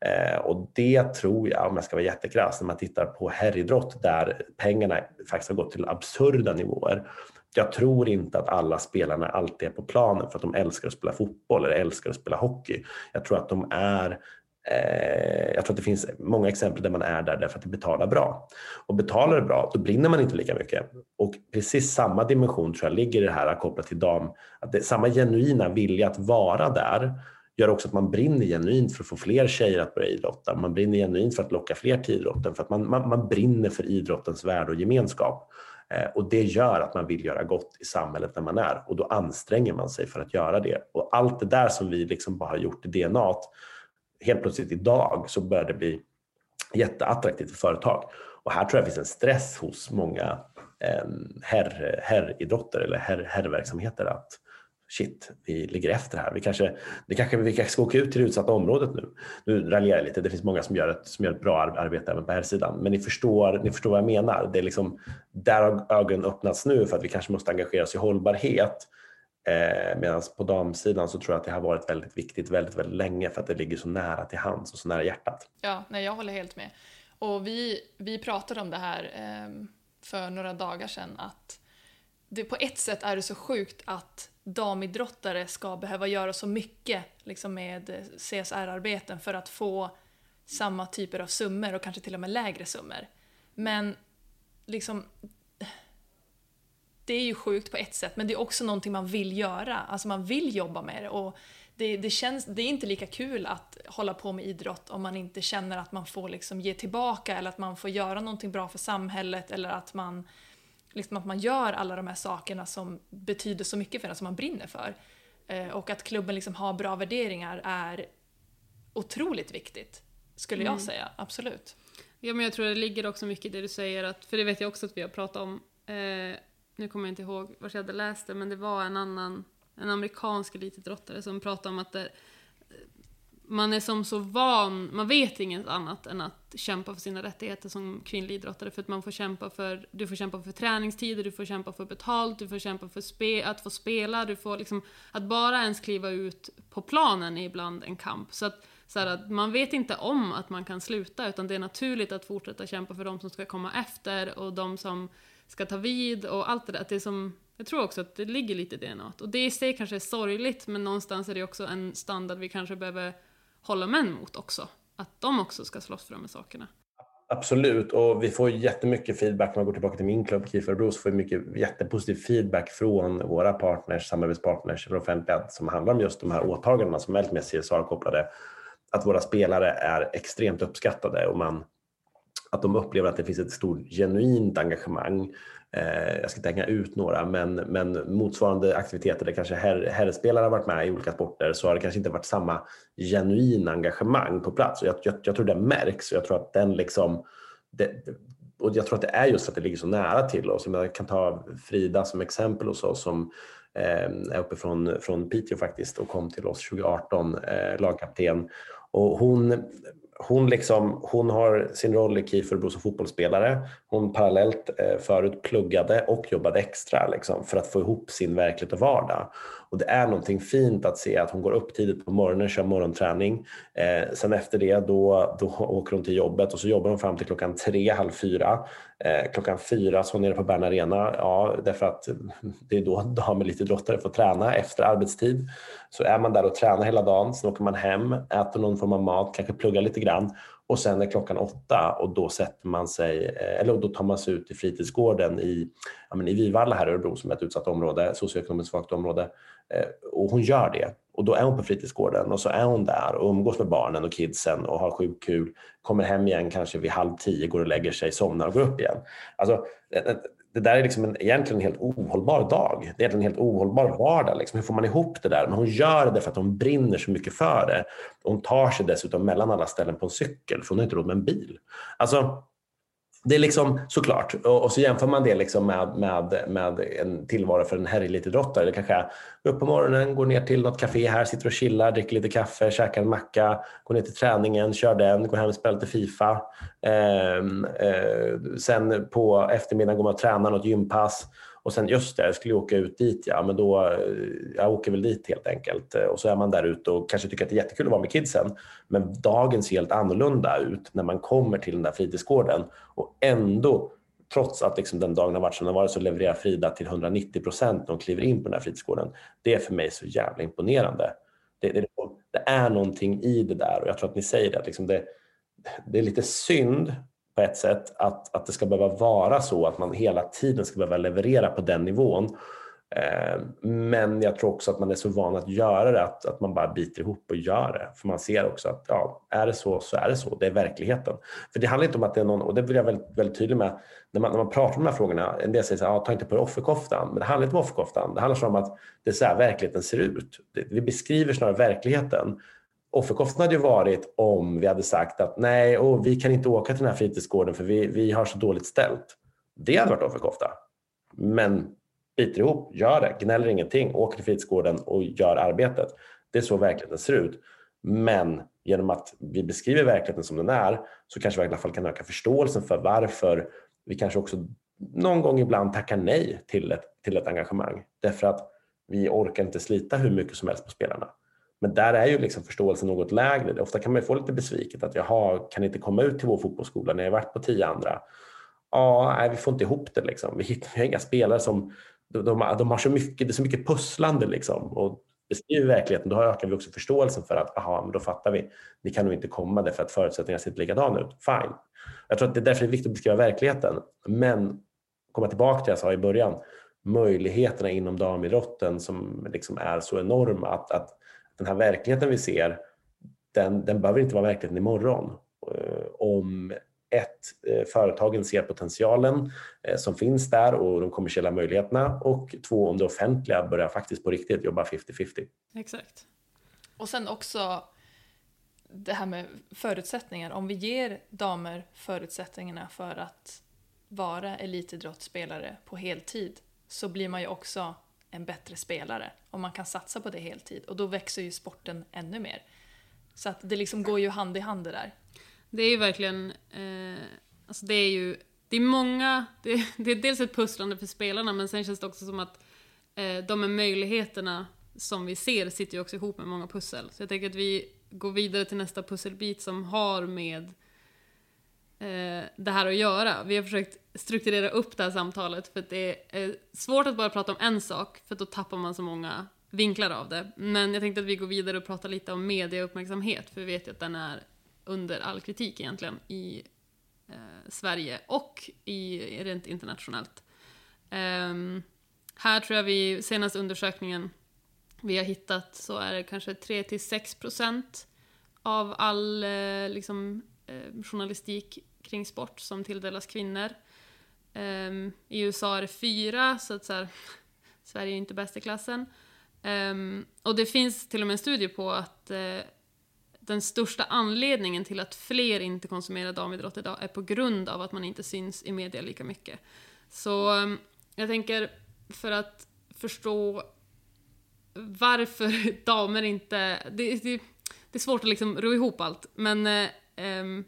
Eh, och det tror jag, om jag ska vara jättekrass, när man tittar på herridrott där pengarna faktiskt har gått till absurda nivåer jag tror inte att alla spelarna alltid är på planen för att de älskar att spela fotboll eller älskar att spela hockey. Jag tror att de är Eh, jag tror att det finns många exempel där man är där därför att det betalar bra. Och betalar det bra, då brinner man inte lika mycket. Och precis samma dimension tror jag ligger i det här kopplat till dam, att det, samma genuina vilja att vara där gör också att man brinner genuint för att få fler tjejer att börja idrotta. Man brinner genuint för att locka fler till idrotten, för att man, man, man brinner för idrottens värde och gemenskap. Eh, och det gör att man vill göra gott i samhället när man är och då anstränger man sig för att göra det. Och allt det där som vi liksom bara har gjort i DNA, helt plötsligt idag så börjar det bli jätteattraktivt för företag. Och här tror jag det finns en stress hos många ehm, herr, herridrotter eller herr, herrverksamheter att shit, vi ligger efter här. Vi kanske, det kanske, vi kanske ska åka ut till det utsatta området nu. Nu raljerar jag lite, det finns många som gör ett, som gör ett bra arbete även på här sidan. Men ni förstår, ni förstår vad jag menar. Det är liksom, där har ögonen öppnats nu för att vi kanske måste engagera oss i hållbarhet. Eh, Medan på damsidan så tror jag att det har varit väldigt viktigt väldigt, väldigt länge för att det ligger så nära till hands och så nära hjärtat. Ja, nej, jag håller helt med. Och vi, vi pratade om det här eh, för några dagar sedan att det, på ett sätt är det så sjukt att damidrottare ska behöva göra så mycket liksom med CSR-arbeten för att få samma typer av summor och kanske till och med lägre summor. Men liksom det är ju sjukt på ett sätt, men det är också någonting man vill göra. Alltså man vill jobba med det och det, det, känns, det är inte lika kul att hålla på med idrott om man inte känner att man får liksom ge tillbaka eller att man får göra någonting bra för samhället eller att man liksom att man gör alla de här sakerna som betyder så mycket för en, som man brinner för. Eh, och att klubben liksom har bra värderingar är otroligt viktigt, skulle mm. jag säga. Absolut. Ja, men jag tror det ligger också mycket i det du säger, att, för det vet jag också att vi har pratat om, eh, nu kommer jag inte ihåg var jag hade läst det, men det var en annan, en amerikansk elitidrottare som pratade om att det, man är som så van, man vet inget annat än att kämpa för sina rättigheter som kvinnlig idrottare för att man får kämpa för, du får kämpa för träningstider, du får kämpa för betalt, du får kämpa för spe, att få spela, du får liksom, att bara ens kliva ut på planen är ibland en kamp. Så att, så att man vet inte om att man kan sluta utan det är naturligt att fortsätta kämpa för de som ska komma efter och de som ska ta vid och allt det där. Att det är som, jag tror också att det ligger lite i DNA. Och det i sig kanske är sorgligt men någonstans är det också en standard vi kanske behöver hålla män mot också. Att de också ska slåss för de här sakerna. Absolut, och vi får jättemycket feedback. Om man går tillbaka till min klubb, KIF Örebro, så får vi mycket jättepositiv feedback från våra partners, samarbetspartners för offentliga som handlar om just de här åtagandena som är väldigt mer CSR-kopplade. Att våra spelare är extremt uppskattade och man, att de upplever att det finns ett stort genuint engagemang Eh, jag ska inte hänga ut några, men, men motsvarande aktiviteter där kanske herr, herrspelare har varit med i olika sporter så har det kanske inte varit samma genuina engagemang på plats. Och jag, jag, jag tror det märks och jag tror att den liksom det, och jag tror att det är just att det ligger så nära till oss. Jag kan ta Frida som exempel hos oss som eh, är uppifrån från Piteå faktiskt och kom till oss 2018, eh, lagkapten. Och hon hon, liksom, hon har sin roll i KIF Örebro som fotbollsspelare. Hon parallellt eh, förut pluggade och jobbade extra liksom, för att få ihop sin verklighet och vardag. Och det är någonting fint att se att hon går upp tidigt på morgonen, kör morgonträning. Eh, sen efter det då, då åker hon till jobbet och så jobbar hon fram till klockan tre, halv fyra. Eh, klockan fyra så är hon nere på Bern Arena, ja, därför att det är då damelitidrottare får träna efter arbetstid. Så är man där och tränar hela dagen, sen åker man hem, äter någon form av mat, kanske pluggar lite grann och sen är klockan åtta och då sätter man sig, eh, eller då tar man sig ut i fritidsgården i, ja, men i Vivalla här i Örebro som är ett utsatt område, socioekonomiskt svagt område. Eh, och hon gör det. Och då är hon på fritidsgården och så är hon där och umgås med barnen och kidsen och har sjukt kul. Kommer hem igen kanske vid halv tio, går och lägger sig, somnar och går upp igen. Alltså, det där är liksom en, egentligen en helt ohållbar dag. Det är egentligen en helt ohållbar vardag. Liksom. Hur får man ihop det där? Men hon gör det för att hon brinner så mycket för det. Hon tar sig dessutom mellan alla ställen på en cykel, för hon har inte råd med en bil. Alltså, det är liksom såklart, och, och så jämför man det liksom med, med, med en tillvaro för en herrelitidrottare. Det kanske är upp på morgonen, går ner till något café här, sitter och chillar, dricker lite kaffe, käkar en macka, går ner till träningen, kör den, går hem och spelar lite Fifa. Eh, eh, sen på eftermiddagen går man och tränar något gympass och sen just det, jag skulle åka ut dit, ja men då, eh, jag åker väl dit helt enkelt. Eh, och så är man där ute och kanske tycker att det är jättekul att vara med kidsen. Men dagen ser helt annorlunda ut när man kommer till den där fritidsgården och ändå trots att liksom den dagen har varit som den varit så levererar Frida till 190 procent när hon kliver in på den här fritidsgården. Det är för mig så jävla imponerande. Det, det, det är någonting i det där och jag tror att ni säger det. Liksom det, det är lite synd på ett sätt att, att det ska behöva vara så att man hela tiden ska behöva leverera på den nivån. Eh, men jag tror också att man är så van att göra det att, att man bara biter ihop och gör det. För man ser också att ja, är det så så är det så. Det är verkligheten. För det handlar inte om att det är någon, och det vill jag vara väldigt, väldigt tydlig med, när man, när man pratar om de här frågorna, en del säger så här, ja, ta inte på dig offerkoftan. Men det handlar inte om offerkoftan. Det handlar om att det är så här verkligheten ser ut. Vi beskriver snarare verkligheten offerkoftan hade ju varit om vi hade sagt att nej, och vi kan inte åka till den här fritidsgården för vi, vi har så dåligt ställt. Det hade varit offerkofta. Men biter ihop, gör det, gnäller ingenting, åker till fritidsgården och gör arbetet. Det är så verkligheten ser ut. Men genom att vi beskriver verkligheten som den är så kanske vi i alla fall kan öka förståelsen för varför vi kanske också någon gång ibland tackar nej till ett, till ett engagemang. Därför att vi orkar inte slita hur mycket som helst på spelarna. Men där är ju liksom förståelsen något lägre. Ofta kan man få lite besviket att jaha, kan inte komma ut till vår fotbollsskola när jag varit på tio andra? Ja, nej, vi får inte ihop det. Liksom. Vi hittar inga spelare som de, de, de, har så mycket, det är så mycket pusslande liksom. Och beskriver verkligheten, då ökar vi också förståelsen för att aha, men då fattar vi. Ni kan nog inte komma därför att förutsättningarna ser inte likadana ut. Fine. Jag tror att det är därför det är viktigt att beskriva verkligheten. Men komma tillbaka till det jag sa i början, möjligheterna inom damidrotten som liksom är så enorma att, att den här verkligheten vi ser, den, den behöver inte vara verkligheten imorgon. Eh, om ett, eh, företagen ser potentialen eh, som finns där och de kommersiella möjligheterna och två, om det offentliga börjar faktiskt på riktigt jobba 50-50. Exakt. Och sen också det här med förutsättningar. Om vi ger damer förutsättningarna för att vara elitidrottsspelare på heltid så blir man ju också en bättre spelare om man kan satsa på det heltid och då växer ju sporten ännu mer. Så att det liksom går ju hand i hand det där. Det är ju verkligen, eh, alltså det är ju, det är många, det, det, är dels ett pusslande för spelarna men sen känns det också som att eh, de här möjligheterna som vi ser sitter ju också ihop med många pussel. Så jag tänker att vi går vidare till nästa pusselbit som har med eh, Eh, det här att göra. Vi har försökt strukturera upp det här samtalet för att det är svårt att bara prata om en sak för då tappar man så många vinklar av det. Men jag tänkte att vi går vidare och pratar lite om mediauppmärksamhet för vi vet ju att den är under all kritik egentligen i eh, Sverige och i, rent internationellt. Um, här tror jag vi, senaste undersökningen vi har hittat så är det kanske 3-6% av all eh, liksom, eh, journalistik kring sport som tilldelas kvinnor. Um, I USA är det fyra, så att så här, *laughs* Sverige är inte bäst i klassen. Um, och det finns till och med en studie på att uh, den största anledningen till att fler inte konsumerar damidrott idag är på grund av att man inte syns i media lika mycket. Så um, jag tänker, för att förstå varför *laughs* damer inte... Det, det, det är svårt att liksom ro ihop allt, men uh, um,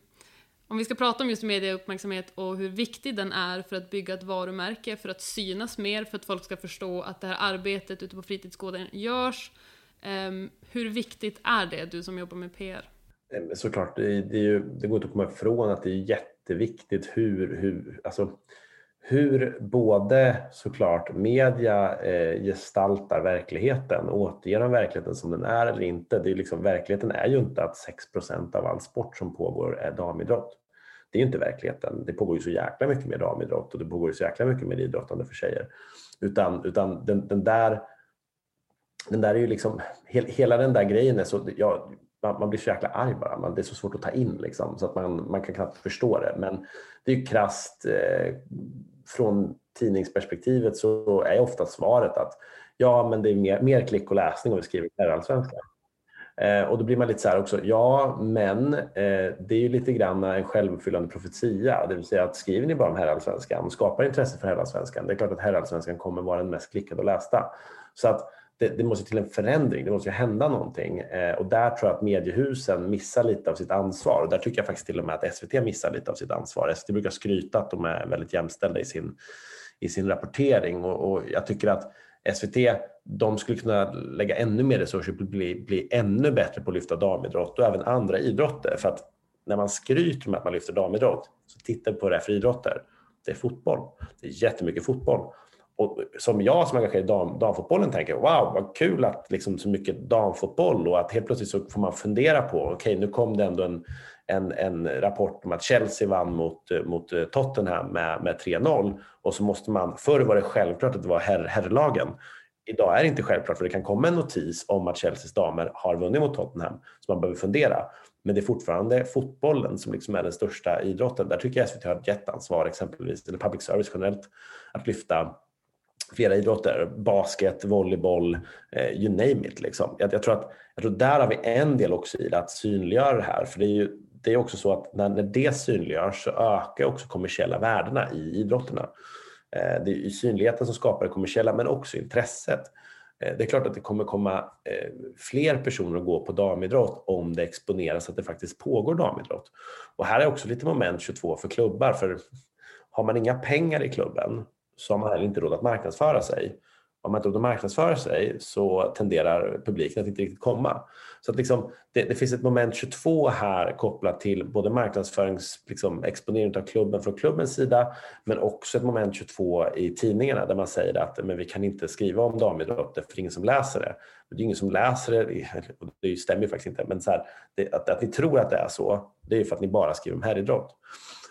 om vi ska prata om just medieuppmärksamhet och hur viktig den är för att bygga ett varumärke, för att synas mer, för att folk ska förstå att det här arbetet ute på fritidsgården görs. Um, hur viktigt är det, du som jobbar med PR? Ehm, såklart, det, det, ju, det går inte att komma ifrån att det är jätteviktigt hur, hur, alltså, hur både såklart media eh, gestaltar verkligheten, återger de verkligheten som den är eller inte. Det är liksom, verkligheten är ju inte att 6% av all sport som pågår är damidrott. Det är inte verkligheten. Det pågår ju så jäkla mycket med damidrott och det pågår ju så jäkla mycket med idrottande för tjejer. Utan, utan den, den där den där är ju liksom, hela den där grejen är så, ja, man, blir så jäkla arg bara. Man, det är så svårt att ta in liksom, så att man, man kan knappt förstå det. Men det är ju krasst eh, från tidningsperspektivet så är ofta svaret att ja, men det är mer, mer klick och läsning om vi skriver herrallsvenskan. Eh, och då blir man lite så här också, ja men eh, det är ju lite grann en självuppfyllande profetia, det vill säga att skriver ni bara om herrallsvenskan skapar intresse för herrallsvenskan, det är klart att herrallsvenskan kommer vara den mest klickade och lästa. Så att det, det, måste till en förändring, det måste hända någonting. Eh, och där tror jag att mediehusen missar lite av sitt ansvar. Och där tycker jag faktiskt till och med att SVT missar lite av sitt ansvar. SVT brukar skryta att de är väldigt jämställda i sin, i sin rapportering och, och jag tycker att SVT de skulle kunna lägga ännu mer resurser på att bli, bli ännu bättre på att lyfta damidrott och även andra idrotter. För att när man skryter med att man lyfter damidrott så tittar på det för idrotter. Det är fotboll. Det är jättemycket fotboll. Och som jag som är engagerad i dam, damfotbollen tänker, wow vad kul att liksom så mycket damfotboll och att helt plötsligt så får man fundera på, okej okay, nu kom det ändå en, en, en, rapport om att Chelsea vann mot, mot eh, Tottenham med, med 3-0 och så måste man, förr var det självklart att det var herr, herrlagen. Idag är det inte självklart för det kan komma en notis om att Chelseas damer har vunnit mot Tottenham så man behöver fundera. Men det är fortfarande fotbollen som liksom är den största idrotten. Där tycker jag SVT har ett jätteansvar exempelvis, eller public service generellt, att lyfta flera idrotter, basket, volleyboll, eh, you name it. Liksom. Jag, jag, tror att, jag tror där har vi en del också i det, att synliggöra det här. För det är ju det är också så att när, när det synliggörs så ökar också kommersiella värdena i idrotterna. Eh, det är synligheten som skapar det kommersiella men också intresset. Eh, det är klart att det kommer komma eh, fler personer att gå på damidrott om det exponeras att det faktiskt pågår damidrott. Och här är också lite moment 22 för klubbar, för har man inga pengar i klubben så har man heller inte råd att marknadsföra sig. Om man inte har marknadsföra sig så tenderar publiken att inte riktigt komma. Så att liksom, det, det, finns ett moment 22 här kopplat till både marknadsförings, liksom, exponering av klubben från klubbens sida men också ett moment 22 i tidningarna där man säger att men vi kan inte skriva om damidrott för det är ingen som läser det. Men det är ingen som läser det, *laughs* det stämmer ju faktiskt inte, men så här, det, att, att ni tror att det är så, det är för att ni bara skriver om herridrott.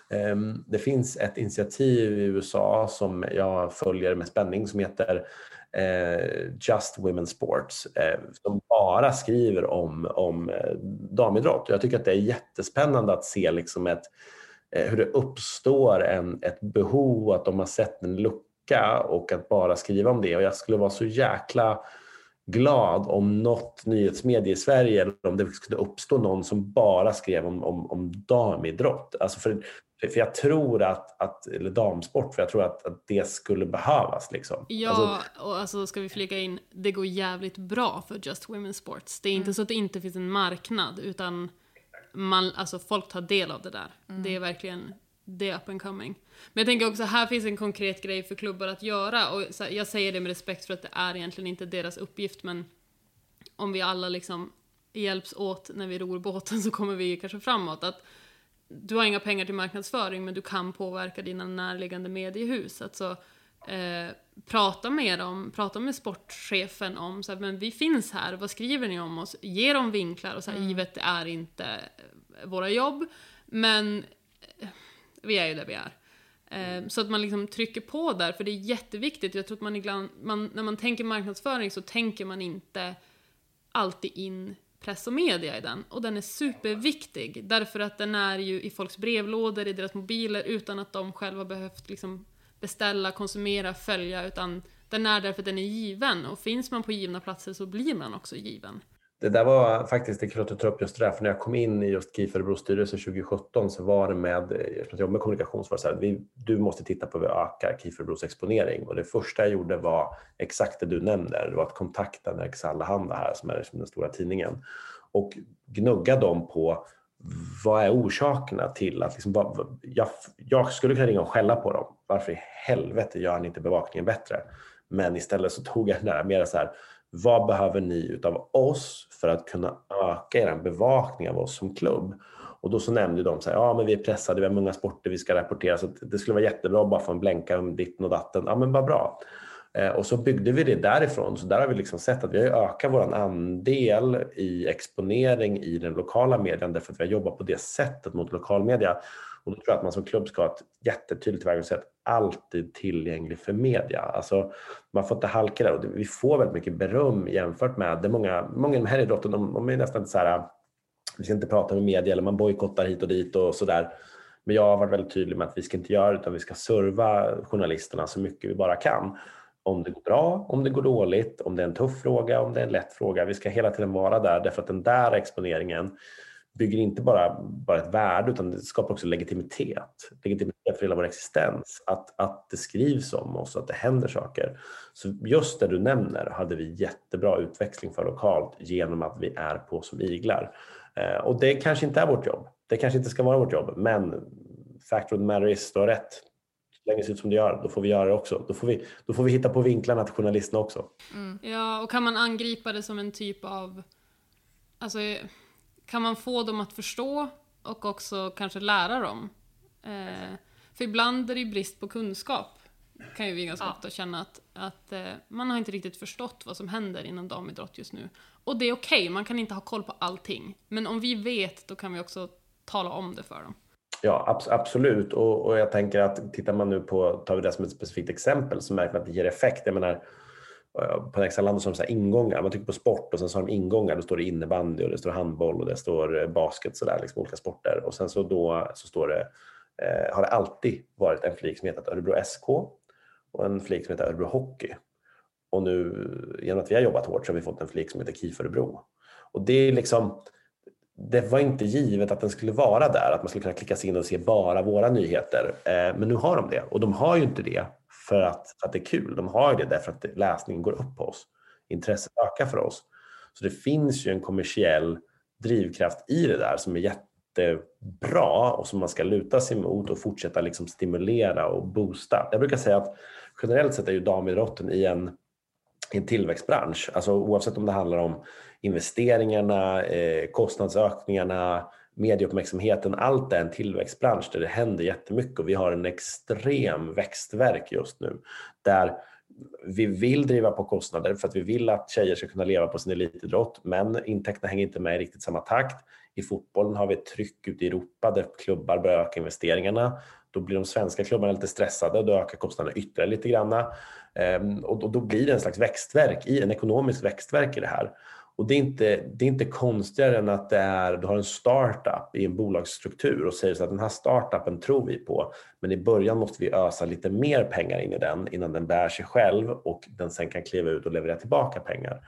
Ehm, det finns ett initiativ i USA som jag följer med spänning som heter Just Women Sports eh, som bara skriver om, om eh, damidrott. Jag tycker att det är jättespännande att se liksom ett, hur det uppstår en, ett behov, att de har sett en lucka och att bara skriva om det. Och jag skulle vara så jäkla glad om något nyhetsmedie i Sverige eller om det skulle uppstå någon som bara skrev om, om, om damidrott. Alltså för, för jag tror att, att, eller damsport, för jag tror att, att det skulle behövas. Liksom. Ja, alltså, och alltså ska vi flika in, det går jävligt bra för Just Women's Sports. Det är inte mm. så att det inte finns en marknad, utan man, alltså folk tar del av det där. Mm. Det är verkligen det är up and coming. Men jag tänker också, här finns en konkret grej för klubbar att göra. Och här, jag säger det med respekt för att det är egentligen inte deras uppgift, men om vi alla liksom hjälps åt när vi ror båten *laughs* så kommer vi ju kanske framåt. Att du har inga pengar till marknadsföring, men du kan påverka dina närliggande mediehus. Alltså, eh, prata med dem, prata med sportchefen om så här, men vi finns här, vad skriver ni om oss? Ge dem vinklar och så här, mm. givet det är inte våra jobb, men vi är ju där vi är. Mm. Så att man liksom trycker på där, för det är jätteviktigt. Jag tror att man ibland, man, när man tänker marknadsföring så tänker man inte alltid in press och media i den. Och den är superviktig, därför att den är ju i folks brevlådor, i deras mobiler, utan att de själva behövt liksom beställa, konsumera, följa, utan den är därför den är given. Och finns man på givna platser så blir man också given. Det där var faktiskt, det är kul att du tar upp just det där, för när jag kom in i just KIF Örebros styrelse 2017 så var det med, eftersom jag jobbade med kommunikation, så var det så här, vi, du måste titta på hur vi ökar KIF Örebros exponering. Och det första jag gjorde var exakt det du nämner. det var att kontakta Nerikes Allehanda här som är liksom den stora tidningen och gnugga dem på vad är orsakerna till att liksom, vad, jag, jag, skulle kunna ringa och skälla på dem. Varför i helvete gör ni inte bevakningen bättre? Men istället så tog jag den där mer så här, vad behöver ni utav oss för att kunna öka er bevakning av oss som klubb? Och då så nämnde de så här, ja men vi är pressade, vi har många sporter vi ska rapportera så det skulle vara jättebra att bara få en blänka om ditten och datten. Ja men vad bra. Eh, och så byggde vi det därifrån. Så där har vi liksom sett att vi har ökat vår andel i exponering i den lokala medien därför att vi har jobbat på det sättet mot lokalmedia. Och då tror jag att man som klubb ska ha ett jättetydligt tillvägagångssätt, alltid tillgänglig för media. Alltså, man får inte halka där och vi får väldigt mycket beröm jämfört med det många, många i de här idrotten, de, de är nästan så här, vi ska inte prata med media eller man bojkottar hit och dit och sådär. Men jag har varit väldigt tydlig med att vi ska inte göra det utan vi ska serva journalisterna så mycket vi bara kan. Om det går bra, om det går dåligt, om det är en tuff fråga, om det är en lätt fråga. Vi ska hela tiden vara där därför att den där exponeringen bygger inte bara, bara ett värde utan det skapar också legitimitet. Legitimitet för hela vår existens. Att, att det skrivs om oss, att det händer saker. Så just det du nämner hade vi jättebra utväxling för lokalt genom att vi är på som iglar. Eh, och det kanske inte är vårt jobb. Det kanske inte ska vara vårt jobb, men fact of the matter is, du har rätt. Så länge det ser ut som det gör, då får vi göra det också. Då får vi, då får vi hitta på vinklarna till journalisterna också. Mm. Ja, och kan man angripa det som en typ av Alltså, kan man få dem att förstå och också kanske lära dem? Eh, för ibland är det ju brist på kunskap. Kan ju vi ganska ja. ofta känna att, att eh, man har inte riktigt förstått vad som händer inom damidrott just nu. Och det är okej, okay, man kan inte ha koll på allting. Men om vi vet, då kan vi också tala om det för dem. Ja, ab absolut. Och, och, jag tänker att tittar man nu på, tar vi det som ett specifikt exempel, så märker man att det ger effekt. Jag menar, Eh, på Nexaland så har de så ingångar. Man trycker på sport och sen så har de ingångar. Då står det innebandy och det står handboll och det står eh, basket så där, liksom olika sporter. Och sen så då så står det, eh, har det alltid varit en flik som hetat Örebro SK och en flik som heter Örebro Hockey. Och nu genom att vi har jobbat hårt så har vi fått en flik som heter KIF Örebro. Och det är liksom det var inte givet att den skulle vara där, att man skulle kunna klicka sig in och se bara våra nyheter. Eh, men nu har de det och de har ju inte det för att, för att det är kul. De har det därför att läsningen går upp på oss. Intresset ökar för oss. Så det finns ju en kommersiell drivkraft i det där som är jättebra och som man ska luta sig mot och fortsätta liksom stimulera och boosta. Jag brukar säga att generellt sett är ju damidrotten i en, i en tillväxtbransch. Alltså oavsett om det handlar om investeringarna, eh, kostnadsökningarna, medieuppmärksamheten, allt är en tillväxtbransch där det händer jättemycket och vi har en extrem växtverk just nu där vi vill driva på kostnader för att vi vill att tjejer ska kunna leva på sin elitidrott men intäkterna hänger inte med i riktigt samma takt. I fotbollen har vi ett tryck ute i Europa där klubbar börjar öka investeringarna. Då blir de svenska klubbarna lite stressade och då ökar kostnaderna ytterligare lite grann. Ehm, och då blir det en slags växtverk, en ekonomisk växtverk i det här. Och det är, inte, det är inte konstigare än att det är, du har en startup i en bolagsstruktur och säger så att den här startupen tror vi på, men i början måste vi ösa lite mer pengar in i den innan den bär sig själv och den sen kan kliva ut och leverera tillbaka pengar.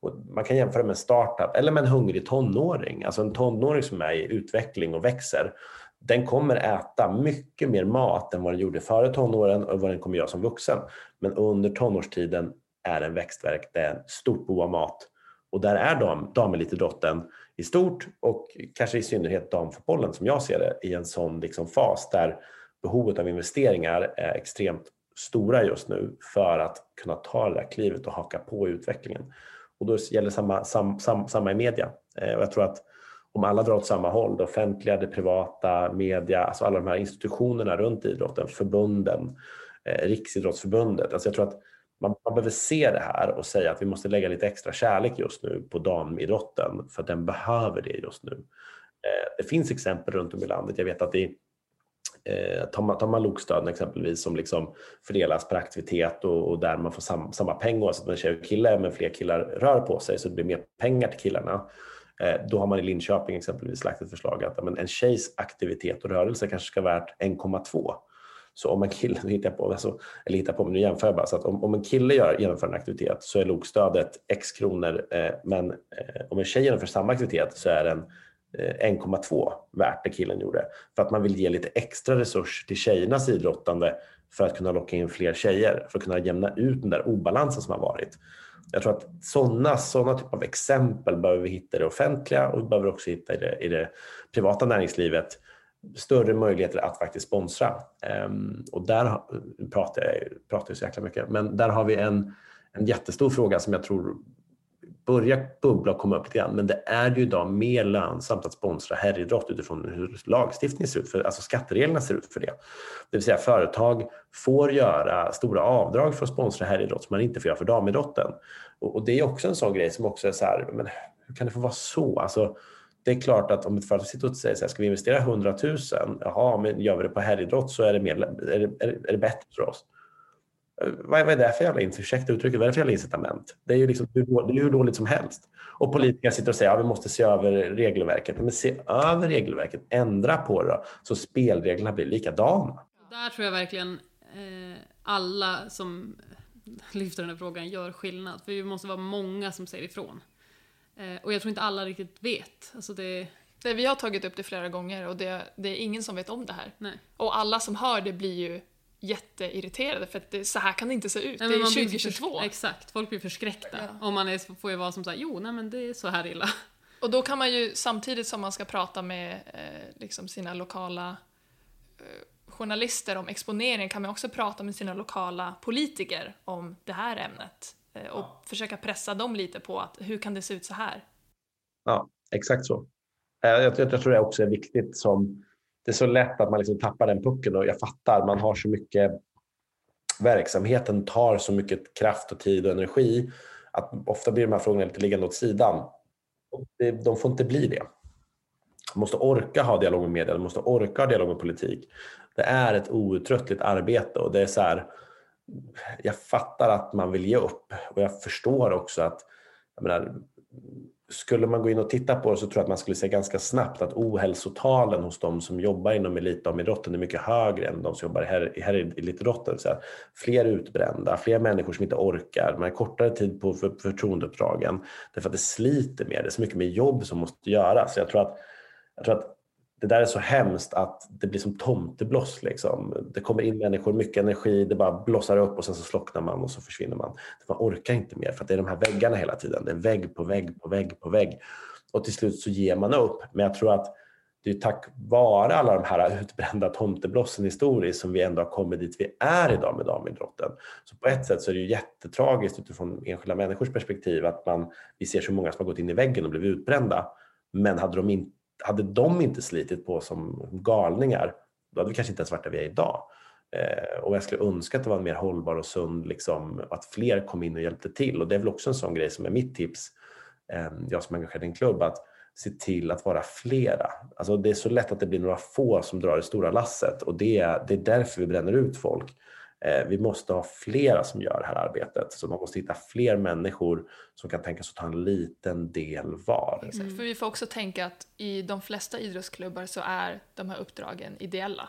Och man kan jämföra med en startup eller med en hungrig tonåring. Alltså en tonåring som är i utveckling och växer. Den kommer äta mycket mer mat än vad den gjorde före tonåren och vad den kommer göra som vuxen. Men under tonårstiden är en växtverk, det är ett stort behov av mat. Och där är dam, damelitidrotten i stort och kanske i synnerhet damfotbollen som jag ser det i en sån liksom fas där behovet av investeringar är extremt stora just nu för att kunna ta det där klivet och haka på utvecklingen. Och då gäller samma, sam, sam, samma i media. Eh, och jag tror att om alla drar åt samma håll, det offentliga, det privata, media, alltså alla de här institutionerna runt idrotten, förbunden, eh, Riksidrottsförbundet. Alltså jag tror att man, man behöver se det här och säga att vi måste lägga lite extra kärlek just nu på damidrotten för att den behöver det just nu. Eh, det finns exempel runt om i landet. Jag vet att i eh, tar man, tar man lokstöden exempelvis som liksom fördelas per aktivitet och, och där man får sam, samma peng oavsett om det är tjej och kille men fler killar rör på sig så det blir mer pengar till killarna. Eh, då har man i Linköping exempelvis lagt ett förslag att men, en tjejs aktivitet och rörelse kanske ska vara värt 1,2. Så om en kille, *laughs* nu hittar jag på, alltså, eller hittar på, men nu jämför jag bara, så att om, om en kille gör, genomför en aktivitet så är lokstödet x kronor, eh, men eh, om en tjej genomför samma aktivitet så är den eh, 1,2 värt det killen gjorde. För att man vill ge lite extra resurser till tjejernas idrottande för att kunna locka in fler tjejer, för att kunna jämna ut den där obalansen som har varit. Jag tror att sådana såna typ av exempel behöver vi hitta i det offentliga och vi behöver också hitta i det, i det privata näringslivet större möjligheter att faktiskt sponsra. Ehm, och där pratar jag, pratar jag så jäkla mycket, men där har vi en, en jättestor fråga som jag tror börjar bubbla och komma upp lite grann. Men det är ju idag mer lönsamt att sponsra herridrott utifrån hur lagstiftningen ser ut, för, alltså skattereglerna ser ut för det. Det vill säga företag får göra stora avdrag för att sponsra herridrott som man inte får göra för damidrotten. Och, och, det är också en sån grej som också är så här, men hur kan det få vara så? Alltså, det är klart att om ett företag sitter och säger så här, ska vi investera 100 000? Jaha, men gör vi det på herridrott så är det, mer, är det, är det bättre för oss. Eh, vad är det för jävla, ursäkta uttrycket, vad är det för jävla incitament? Det är ju liksom, det är hur dåligt som helst. Och politiker sitter och säger att ja, vi måste se över regelverket. Men se över regelverket, ändra på det då, så spelreglerna blir likadana. Där tror jag verkligen eh, alla som lyfter den här frågan gör skillnad. För vi måste vara många som säger ifrån. Eh, och jag tror inte alla riktigt vet. Alltså det... Det, vi har tagit upp det flera gånger och det, det är ingen som vet om det här. Nej. Och alla som hör det blir ju jätteirriterade för att det, så här kan det inte se ut. Nej, det är 2022. exakt, folk blir förskräckta. Ja. Och man är, får ju vara som såhär, jo nej men det är så här illa. *laughs* Och då kan man ju samtidigt som man ska prata med eh, liksom sina lokala eh, journalister om exponering kan man också prata med sina lokala politiker om det här ämnet. Eh, och ja. försöka pressa dem lite på att hur kan det se ut så här? Ja, exakt så. Eh, jag, jag, jag tror det också är viktigt som det är så lätt att man liksom tappar den pucken och jag fattar, man har så mycket verksamheten tar så mycket kraft och tid och energi att ofta blir de här frågorna lite liggande åt sidan. De får inte bli det. De måste orka ha dialog med media, de måste orka ha dialog med politik. Det är ett outtröttligt arbete och det är så här, jag fattar att man vill ge upp och jag förstår också att jag menar, skulle man gå in och titta på det så tror jag att man skulle se ganska snabbt att ohälsotalen hos de som jobbar inom elitdamidrotten är mycket högre än de som jobbar i elitidrotten. Fler utbrända, fler människor som inte orkar, man har kortare tid på för, förtroendeuppdragen därför att det sliter mer, det är så mycket mer jobb som måste göras. Jag tror att, jag tror att det där är så hemskt att det blir som tomtebloss. Liksom. Det kommer in människor, mycket energi, det bara blossar upp och sen så slocknar man och så försvinner man. Man orkar inte mer för att det är de här väggarna hela tiden. Det är vägg på vägg på vägg på vägg. Och till slut så ger man upp. Men jag tror att det är tack vare alla de här utbrända tomteblossen historiskt som vi ändå har kommit dit vi är idag med damidrotten. Så på ett sätt så är det ju jättetragiskt utifrån enskilda människors perspektiv att man, vi ser så många som har gått in i väggen och blivit utbrända. Men hade de inte hade de inte slitit på som galningar, då hade vi kanske inte ens varit där vi är idag. Eh, och jag skulle önska att det var en mer hållbar och sund, liksom, att fler kom in och hjälpte till. Och det är väl också en sån grej som är mitt tips, eh, jag som är engagerad i en klubb, att se till att vara flera. Alltså det är så lätt att det blir några få som drar det stora lasset och det är, det är därför vi bränner ut folk. Eh, vi måste ha flera som gör det här arbetet. Så man måste hitta fler människor som kan tänka sig att ta en liten del var. Exakt, mm. för vi får också tänka att i de flesta idrottsklubbar så är de här uppdragen ideella.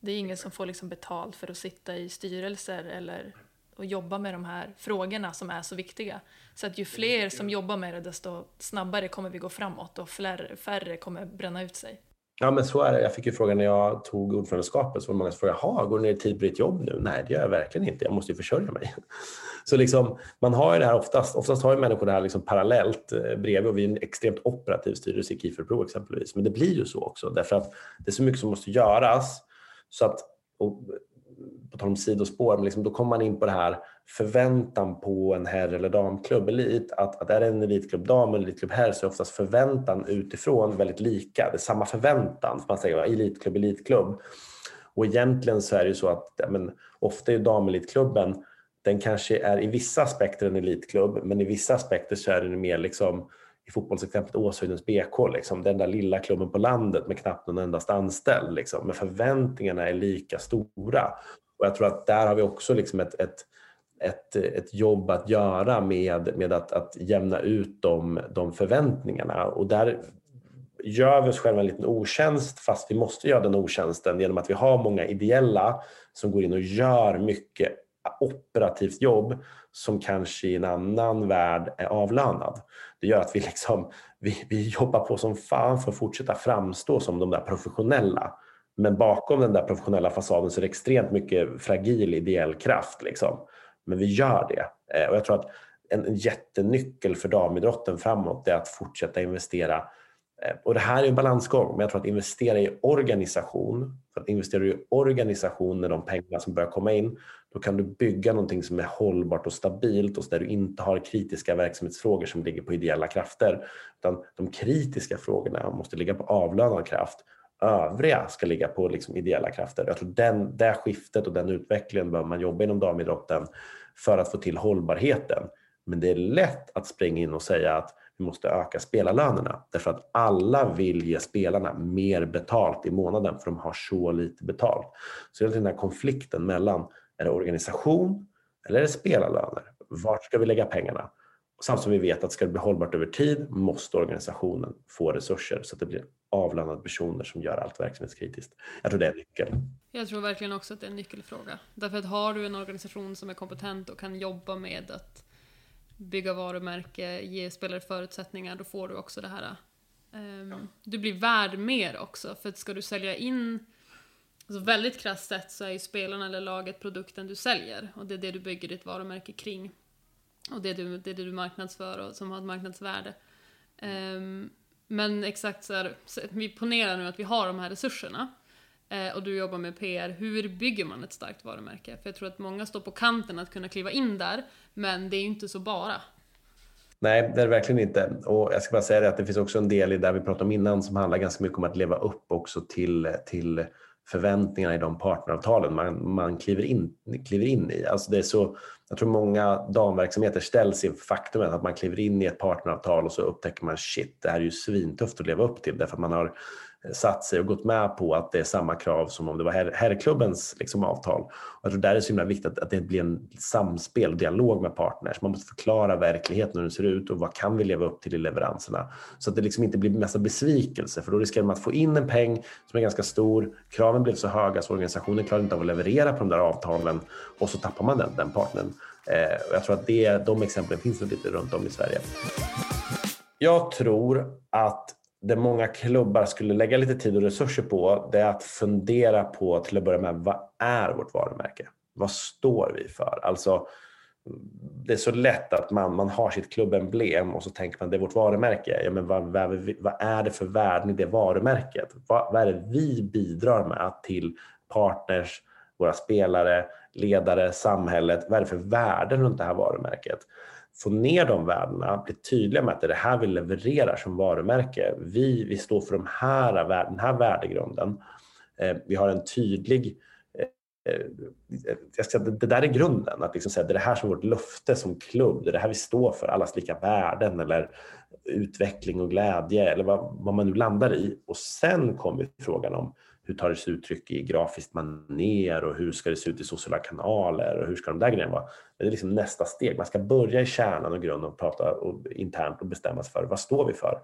Det är ingen som får liksom betalt för att sitta i styrelser eller och jobba med de här frågorna som är så viktiga. Så att ju fler som jobbar med det desto snabbare kommer vi gå framåt och färre, färre kommer bränna ut sig. Ja, men så är det. Jag fick ju frågan när jag tog ordförandeskapet, så var det många som frågade, jaha, går du ner i tid på ditt jobb nu? Nej, det gör jag verkligen inte. Jag måste ju försörja mig. *laughs* Så liksom, man har ju det här oftast, oftast har ju människor det här liksom parallellt eh, bredvid och vi är en extremt operativ styrelse i Kiefer Pro exempelvis. Men det blir ju så också därför att det är så mycket som måste göras så att, och på tal om sidospår, men liksom, då kommer man in på det här förväntan på en herr eller damklubb elit. Att, att är det en elitklubb dam eller elitklubb herr så är oftast förväntan utifrån väldigt lika. Det är samma förväntan. Man säger elitklubb, elitklubb. Och egentligen så är det ju så att men, ofta är damelitklubben den kanske är i vissa aspekter en elitklubb men i vissa aspekter så är den mer liksom i fotbollsexemplet Åshöjdens BK, liksom, den där lilla klubben på landet med knappt någon endast anställd. Liksom. Men förväntningarna är lika stora. Och jag tror att där har vi också liksom ett, ett, ett, ett jobb att göra med, med att, att jämna ut de, de förväntningarna. Och där gör vi oss själva en liten otjänst fast vi måste göra den otjänsten genom att vi har många ideella som går in och gör mycket operativt jobb som kanske i en annan värld är avlönad. Det gör att vi, liksom, vi, vi jobbar på som fan för att fortsätta framstå som de där professionella. Men bakom den där professionella fasaden så är det extremt mycket fragil ideell kraft. Liksom. Men vi gör det. Eh, och jag tror att en, jättenyckel för damidrotten framåt är att fortsätta investera eh, och det här är en balansgång, men jag tror att investera i organisation, för att investera i organisation med de pengar som börjar komma in, då kan du bygga någonting som är hållbart och stabilt och där du inte har kritiska verksamhetsfrågor som ligger på ideella krafter. Utan de kritiska frågorna måste ligga på avlönad kraft. Övriga ska ligga på liksom ideella krafter. Jag tror den, det skiftet och den utvecklingen behöver man jobba inom damidrotten för att få till hållbarheten. Men det är lätt att springa in och säga att vi måste öka spelarlönerna därför att alla vill ge spelarna mer betalt i månaden för de har så lite betalt. Så det är den här konflikten mellan är det organisation eller är det spelarlöner? Vart ska vi lägga pengarna? Samt som vi vet att ska det bli hållbart över tid måste organisationen få resurser så att det blir avlönade personer som gör allt verksamhetskritiskt. Jag tror det är nyckeln. Jag tror verkligen också att det är en nyckelfråga. Därför att har du en organisation som är kompetent och kan jobba med att bygga varumärke, ge spelare förutsättningar, då får du också det här. Um, ja. Du blir värd mer också, för att ska du sälja in Alltså väldigt krasst sett så är ju spelarna eller laget produkten du säljer och det är det du bygger ditt varumärke kring. Och det är du, det, är det du marknadsför och som har ett marknadsvärde. Um, men exakt så här, vi ponerar nu att vi har de här resurserna uh, och du jobbar med PR. Hur bygger man ett starkt varumärke? För jag tror att många står på kanten att kunna kliva in där, men det är ju inte så bara. Nej, det är det verkligen inte. Och jag ska bara säga det att det finns också en del i det vi pratade om innan som handlar ganska mycket om att leva upp också till, till förväntningarna i de partneravtalen man, man kliver, in, kliver in i. Alltså det är så, jag tror många damverksamheter ställs inför faktumet att man kliver in i ett partneravtal och så upptäcker man shit, det här är ju svintufft att leva upp till därför att man har satt sig och gått med på att det är samma krav som om det var herr, herrklubbens liksom, avtal. Och jag tror där är det så himla viktigt att det blir en samspel och dialog med partners. Man måste förklara verkligheten hur den ser ut och vad kan vi leva upp till i leveranserna. Så att det liksom inte blir massa besvikelse för då riskerar man att få in en peng som är ganska stor. Kraven blev så höga så organisationen klarar inte av att leverera på de där avtalen och så tappar man den, den partnern. Eh, och jag tror att det, de exemplen finns lite runt om i Sverige. Jag tror att det många klubbar skulle lägga lite tid och resurser på det är att fundera på till att börja med vad är vårt varumärke? Vad står vi för? Alltså, det är så lätt att man, man har sitt klubbemblem och så tänker man det är vårt varumärke. Ja, men vad, vad, vad är det för värden i det varumärket? Vad, vad är det vi bidrar med till partners, våra spelare, ledare, samhället? Vad är det för värden runt det här varumärket? Få ner de värdena, bli tydliga med att det är det här vi levererar som varumärke. Vi, vi står för de här, den här värdegrunden. Eh, vi har en tydlig eh, jag ska, det där är grunden, att liksom säga, det är det här som är vårt löfte som klubb, det är det här vi står för, allas lika värden eller utveckling och glädje eller vad, vad man nu landar i. Och sen kommer frågan om hur tar det sig uttryck i grafiskt maner och hur ska det se ut i sociala kanaler och hur ska de där grejerna vara? Det är liksom nästa steg. Man ska börja i kärnan och grunden och prata och, internt och bestämma sig för vad står vi för?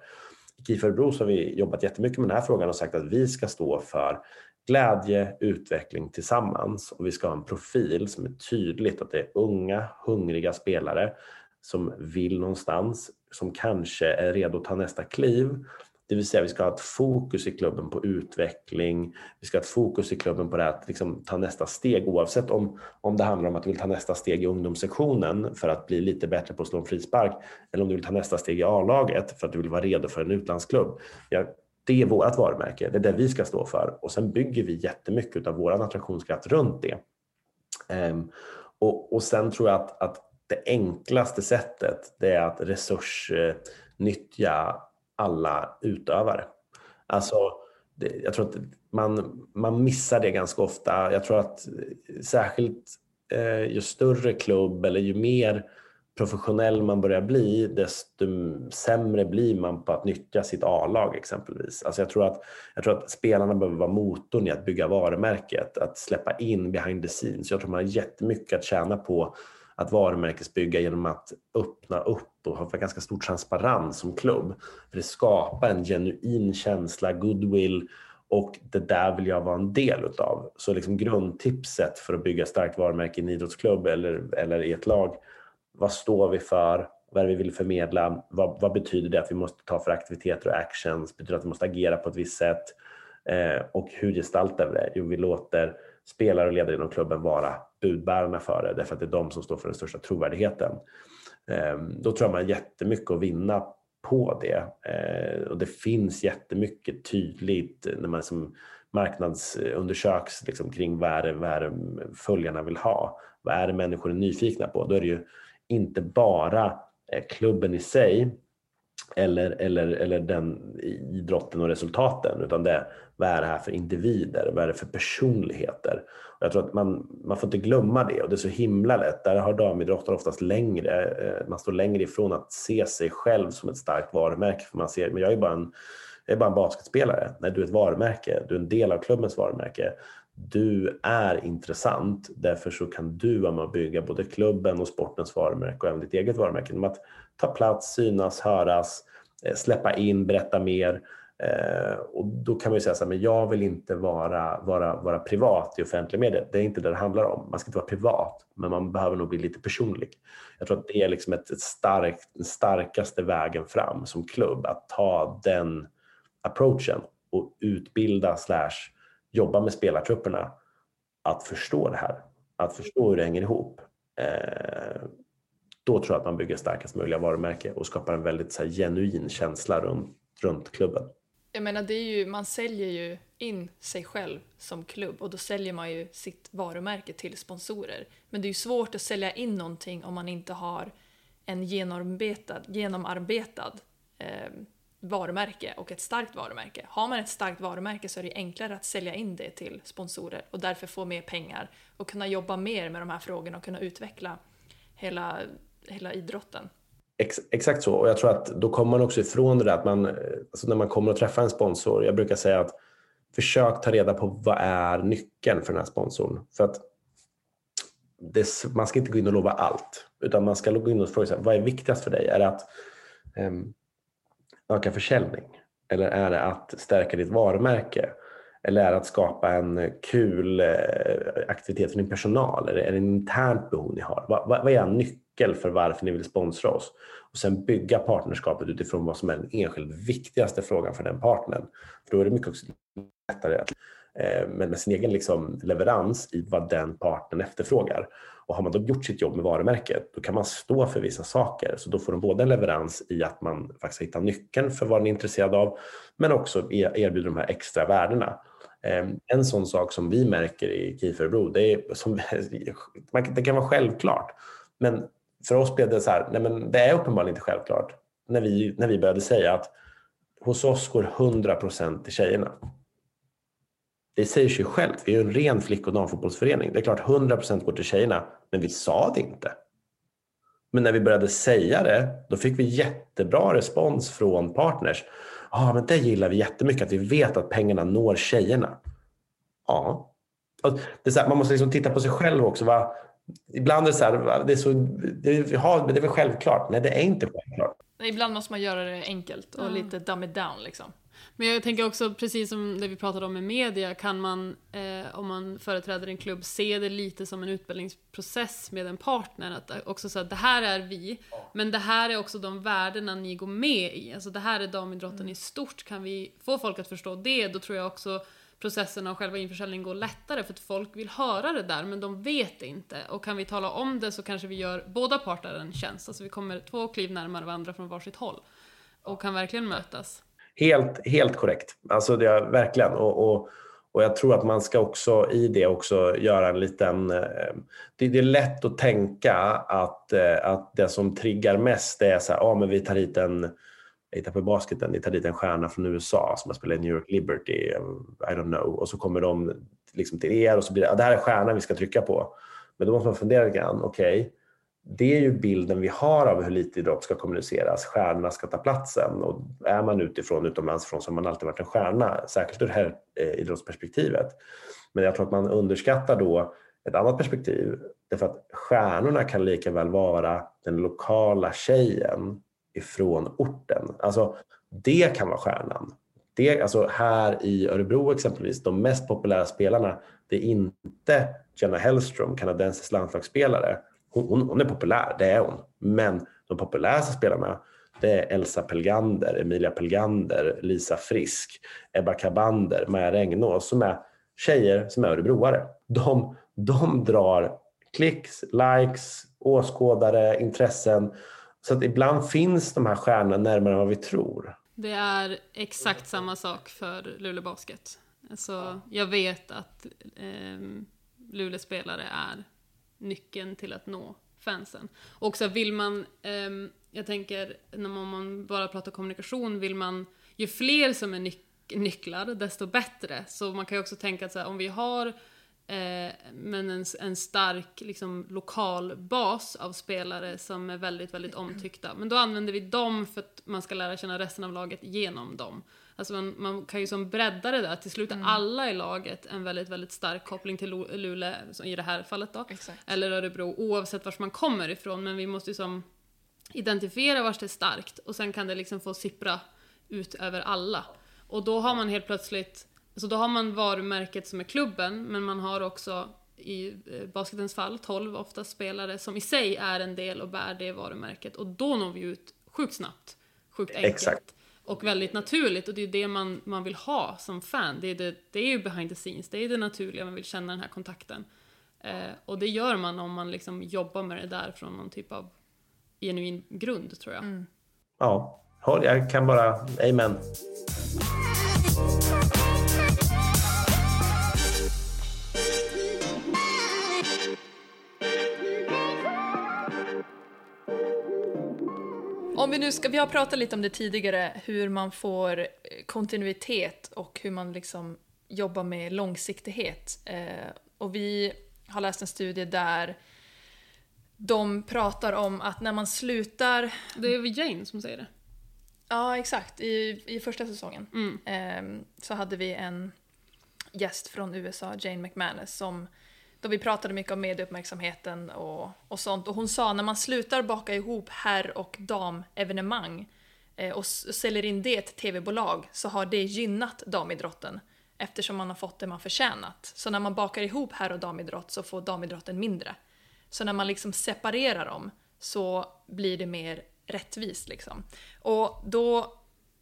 i KIF Örebro så har vi jobbat jättemycket med den här frågan och sagt att vi ska stå för glädje, utveckling tillsammans och vi ska ha en profil som är tydligt att det är unga, hungriga spelare som vill någonstans, som kanske är redo att ta nästa kliv det vill säga vi ska ha ett fokus i klubben på utveckling. Vi ska ha ett fokus i klubben på det att liksom ta nästa steg oavsett om, om det handlar om att du vill ta nästa steg i ungdomssektionen för att bli lite bättre på att slå en frispark eller om du vill ta nästa steg i A-laget för att du vill vara redo för en utlandsklubb. Ja, det är vårt varumärke, det är det vi ska stå för och sen bygger vi jättemycket av vår attraktionskraft runt det. Um, och, och sen tror jag att, att det enklaste sättet det är att resursnyttja alla utövare. Alltså, det, jag tror att man, man missar det ganska ofta. Jag tror att eh, särskilt eh, ju större klubb eller ju mer professionell man börjar bli, desto sämre blir man på att nyttja sitt A-lag exempelvis. Alltså jag, tror att, jag tror att spelarna behöver vara motorn i att bygga varumärket, att släppa in behind the scenes. Jag tror man har jättemycket att tjäna på att varumärkesbygga genom att öppna upp och ha ganska stor transparens som klubb. För det skapar en genuin känsla, goodwill och det där vill jag vara en del utav. Så liksom grundtipset för att bygga starkt varumärke i en idrottsklubb eller, eller i ett lag. Vad står vi för? Vad är det vi vill förmedla? Vad, vad, betyder det att vi måste ta för aktiviteter och actions? Betyder det att vi måste agera på ett visst sätt? Eh, och hur gestaltar vi det? Jo, vi låter spelare och ledare inom klubben vara budbärarna för det, därför att det är de som står för den största trovärdigheten. Ehm, då tror jag man har jättemycket att vinna på det. Ehm, och det finns jättemycket tydligt när man som marknadsundersöks liksom kring vad är, det, vad är det följarna vill ha? Vad är det människor är nyfikna på? Då är det ju inte bara eh, klubben i sig eller, eller, eller den idrotten och resultaten utan det är vad är det här för individer? Vad är det för personligheter? Och jag tror att man, man får inte glömma det och det är så himla lätt. Där har damidrottare oftast längre, eh, man står längre ifrån att se sig själv som ett starkt varumärke. För man ser, men jag är bara en, jag är bara en basketspelare. Nej, du är ett varumärke. Du är en del av klubbens varumärke. Du är intressant, därför så kan du vara med och bygga både klubben och sportens varumärke och även ditt eget varumärke genom att ta plats, synas, höras, eh, släppa in, berätta mer. Eh, och då kan man ju säga så här, men jag vill inte vara, vara, vara privat i offentliga medier. Det är inte det det handlar om. Man ska inte vara privat, men man behöver nog bli lite personlig. Jag tror att det är liksom ett, ett stark, den starkaste vägen fram som klubb, att ta den approachen och utbilda slash jobba med spelartrupperna att förstå det här, att förstå hur det hänger ihop. Eh, då tror jag att man bygger starkast möjliga varumärke och skapar en väldigt så här, genuin känsla runt, runt klubben. Jag menar, det är ju, man säljer ju in sig själv som klubb och då säljer man ju sitt varumärke till sponsorer. Men det är ju svårt att sälja in någonting om man inte har en genomarbetad, genomarbetad eh, varumärke och ett starkt varumärke. Har man ett starkt varumärke så är det enklare att sälja in det till sponsorer och därför få mer pengar och kunna jobba mer med de här frågorna och kunna utveckla hela, hela idrotten. Ex, exakt så och jag tror att då kommer man också ifrån det där att man, eh, alltså när man kommer att träffa en sponsor, jag brukar säga att försök ta reda på vad är nyckeln för den här sponsorn. För att det, man ska inte gå in och lova allt utan man ska gå in och fråga sig, vad är viktigast för dig? Är det att um, öka försäljning? Eller är det att stärka ditt varumärke? Eller är det att skapa en kul eh, aktivitet för din personal? Eller är det en internt behov ni har? Vad, vad är nyckeln? Nyckel för varför ni vill sponsra oss? Och sen bygga partnerskapet utifrån vad som är den enskilt viktigaste frågan för den partnern. För då är det mycket också lättare att eh, med, sin egen liksom leverans i vad den partnern efterfrågar. Och har man då gjort sitt jobb med varumärket, då kan man stå för vissa saker. Så då får de både en leverans i att man faktiskt hittar nyckeln för vad den är intresserad av, men också e, erbjuder de här extra värdena. Ehm, en sån sak som vi märker i KIF Örebro, det, är som, *laughs* det kan vara självklart, men för oss blev det så här, nej men det är uppenbarligen inte självklart när vi, när vi började säga att hos oss går 100 procent till tjejerna. Det säger sig självt, vi är en ren flick och damfotbollsförening. Det är klart 100 procent går till tjejerna, men vi sa det inte. Men när vi började säga det, då fick vi jättebra respons från partners ah, men det gillar vi jättemycket, att vi vet att pengarna når tjejerna. Ja. Alltså, det är så här, man måste liksom titta på sig själv också. Va? Ibland är det så här, det är, så, det, ja, det är väl självklart. Nej, det är inte självklart. Ibland måste man göra det enkelt och Ja. lite dumb it down liksom. Men jag tänker också, precis som det vi pratade om med media, kan man, eh, om man företräder en klubb, se det lite som en utbildningsprocess med en partner. Att också säga att det här är vi, men det här är också de värdena ni går med i. Alltså det här är damidrotten i stort. Kan vi få folk att förstå det, då tror jag också processen av själva införsäljningen går lättare för att folk vill höra det där men de vet inte. Och kan vi tala om det så kanske vi gör båda parter en tjänst. Alltså vi kommer två kliv närmare varandra från varsitt håll. Och kan verkligen mötas. Helt, helt korrekt. Alltså det är verkligen. Och, och, och jag tror att man ska också i det också göra en liten... Eh, det, det är lätt att tänka att, eh, att det som triggar mest är så här, ja men vi tar hit en, jag hittar på basketen, ni tar dit en stjärna från USA som har spelat i New York Liberty, I don't know, och så kommer de liksom till er och så blir det, ja, det här är stjärnan vi ska trycka på. Men då måste man fundera lite grann, okej, det är ju bilden vi har av hur elitidrott ska kommuniceras. Stjärnorna ska ta platsen och är man utifrån, utomlands från, så har man alltid varit en stjärna, särskilt ur det här eh, idrottsperspektivet. Men jag tror att man underskattar då ett annat perspektiv, därför att stjärnorna kan lika väl vara den lokala tjejen ifrån orten. Alltså, det kan vara stjärnan. Det, alltså här i Örebro exempelvis, de mest populära spelarna, det är inte Jenna Hellström, kanadensisk landslagsspelare. Hon, hon, hon är populär, det är hon. Men de populäraste spelarna, det är Elsa Pelgander, Emilia Pelgander, Lisa Frisk, Ebba Kabander, Maja Regnås som är tjejer som är örebroare. De, de drar klicks, likes, åskådare, intressen. Så att ibland finns de här stjärnorna närmare än vad vi tror. Det är exakt samma sak för Luleå Basket. Alltså, jag vet att eh, Luleå spelare är nyckeln till att nå fansen. Och också vill man, eh, jag tänker när man, om man bara pratar kommunikation, vill man, ju fler som är nyc- nycklar, desto bättre. Så man kan ju också tänka att så här, om vi har men en, en stark liksom, lokal bas av spelare som är väldigt, väldigt omtyckta. Men då använder vi dem för att man ska lära känna resten av laget genom dem. Alltså man, man kan ju som bredda det där, till slut är alla i laget en väldigt, väldigt stark koppling till Luleå, i det här fallet då. Exakt. Eller Örebro, oavsett var man kommer ifrån. Men vi måste ju som identifiera vart det är starkt och sen kan det liksom få sippra ut över alla. Och då har man helt plötsligt, så då har man varumärket som är klubben, men man har också i eh, basketens fall 12 ofta spelare som i sig är en del och bär det varumärket och då når vi ut sjukt snabbt, sjukt enkelt. Exakt. Och väldigt naturligt och det är det man, man vill ha som fan. Det är, det, det är ju behind the scenes, det är det naturliga, man vill känna den här kontakten. Eh, och det gör man om man liksom jobbar med det där från någon typ av genuin grund tror jag. Ja, håll- jag kan bara, amen. Om vi nu ska, vi har pratat lite om det tidigare, hur man får eh, kontinuitet och hur man liksom jobbar med långsiktighet. Eh, och vi har läst en studie där de pratar om att när man slutar, Det är Jane som säger det. ja exakt, i, i första säsongen Mm. eh, så hade vi en gäst från USA, Jane McManus, som då vi pratade mycket om medieuppmärksamheten och, och sånt. Och hon sa när man slutar baka ihop herr och damevenemang eh, och och säljer in det till tv-bolag så har det gynnat damidrotten eftersom man har fått det man förtjänat. Så när man bakar ihop herr och damidrott så får damidrotten mindre. Så när man liksom separerar dem så blir det mer rättvist liksom. Och då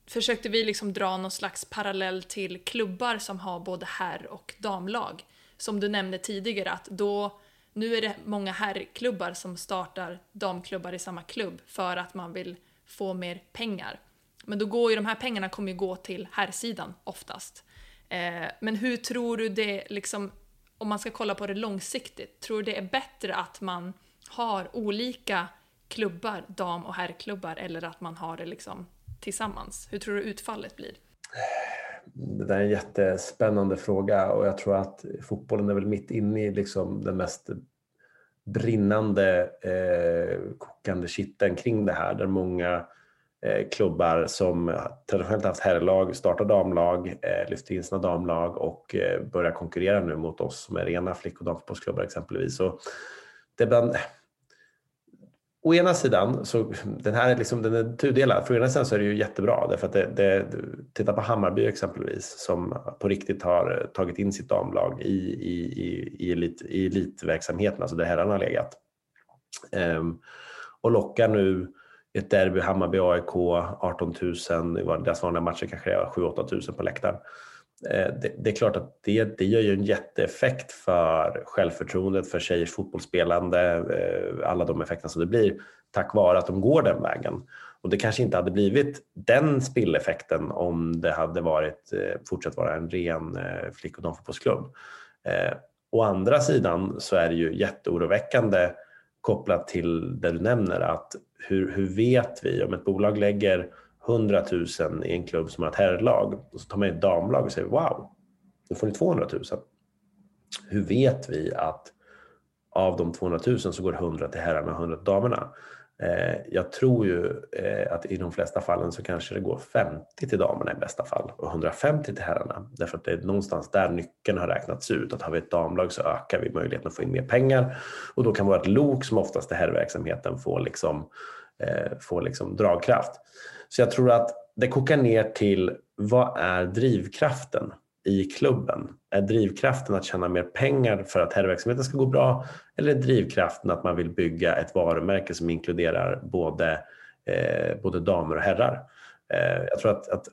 försökte vi liksom dra någon slags parallell till klubbar som har både herr och damlag. Som du nämnde tidigare att då, nu är det många herrklubbar som startar damklubbar i samma klubb för att man vill få mer pengar. Men då går ju de här pengarna kommer ju gå till herrsidan oftast. Eh, men hur tror du det, liksom, om man ska kolla på det långsiktigt, tror du det är bättre att man har olika klubbar, dam och herrklubbar, eller att man har det liksom tillsammans? Hur tror du utfallet blir? *sighs* Det där är en jättespännande fråga och jag tror att fotbollen är väl mitt inne i liksom den mest brinnande, eh, kokande kitteln kring det här där många eh, klubbar som traditionellt haft herrlag startar damlag, eh, lyfter in sina damlag och eh, börjar konkurrera nu mot oss som är rena flick och damfotbollsklubbar exempelvis. Så det är bland, å ena sidan, så den här är, liksom, den är tudelad. För å ena sidan så är det ju jättebra därför att det, det, titta på Hammarby exempelvis som på riktigt har tagit in sitt damlag i, i, i, i, elit, i elitverksamheten, alltså där herrarna har legat. Ehm, och lockar nu ett derby, Hammarby AIK, 18 000, deras vanliga matcher kanske det är 7-8 000 på läktaren. Eh, det, det, är klart att det, det gör ju en jätteeffekt för självförtroendet, för tjejers fotbollsspelande, eh, alla de effekterna som det blir tack vare att de går den vägen. Och det kanske inte hade blivit den spilleffekten om det hade varit, eh, fortsatt vara en ren flick och damfotbollsklubb. Å andra sidan så är det ju jätteoroväckande kopplat till det du nämner att hur, hur vet vi om ett bolag lägger 100 000 i en klubb som har ett herrlag och så tar man ett damlag och säger wow, nu får ni 200 000. Hur vet vi att av de 200 000 så går 100 till herrarna och 100 till damerna? Eh, jag tror ju eh, att i de flesta fallen så kanske det går 50 till damerna i bästa fall och 150 till herrarna. Därför att det är någonstans där nyckeln har räknats ut. Att har vi ett damlag så ökar vi möjligheten att få in mer pengar och då kan vårt lok som oftast är herrverksamheten få liksom, eh, få liksom dragkraft. Så jag tror att det kokar ner till vad är drivkraften i klubben? Är drivkraften att tjäna mer pengar för att herrverksamheten ska gå bra eller är drivkraften att man vill bygga ett varumärke som inkluderar både, eh, både damer och herrar? Eh, jag tror att, att,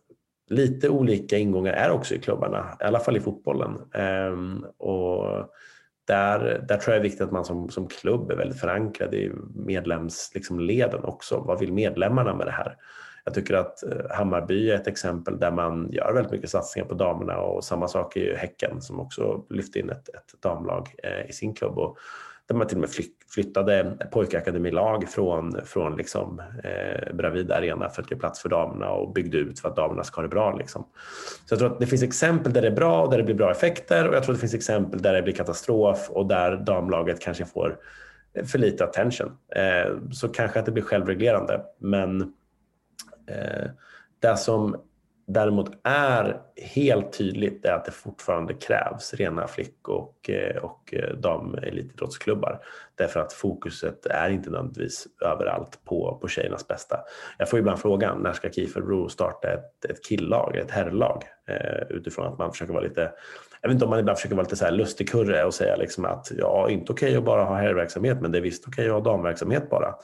lite olika ingångar är också i klubbarna, i alla fall i fotbollen. Eh, och där, där tror jag det är viktigt att man som, som klubb är väldigt förankrad i medlemsleden liksom, också. Vad vill medlemmarna med det här? Jag tycker att eh, Hammarby är ett exempel där man gör väldigt mycket satsningar på damerna och samma sak är ju Häcken som också lyfte in ett, ett damlag eh, i sin klubb. Och där man till och med flyttade pojkakademilag från, från liksom, eh, Bravida Arena för att ge plats för damerna och byggde ut för att damerna ska ha det bra. Liksom. Så jag tror att det finns exempel där det är bra och där det blir bra effekter och jag tror att det finns exempel där det blir katastrof och där damlaget kanske får eh, för lite attention. Eh, så kanske att det blir självreglerande men Eh, det som däremot är helt tydligt är att det fortfarande krävs rena flick och, eh, och eh, damelitidrottsklubbar. Därför att fokuset är inte nödvändigtvis överallt på, på tjejernas bästa. Jag får ibland frågan, när ska Kiefer starta ett, ett killag, ett herrlag? Eh, utifrån att man försöker vara lite, jag vet inte om man ibland försöker vara lite så här lustigkurre och säga liksom att ja, inte okej okay att bara ha herrverksamhet men det är visst okej okay att ha damverksamhet bara.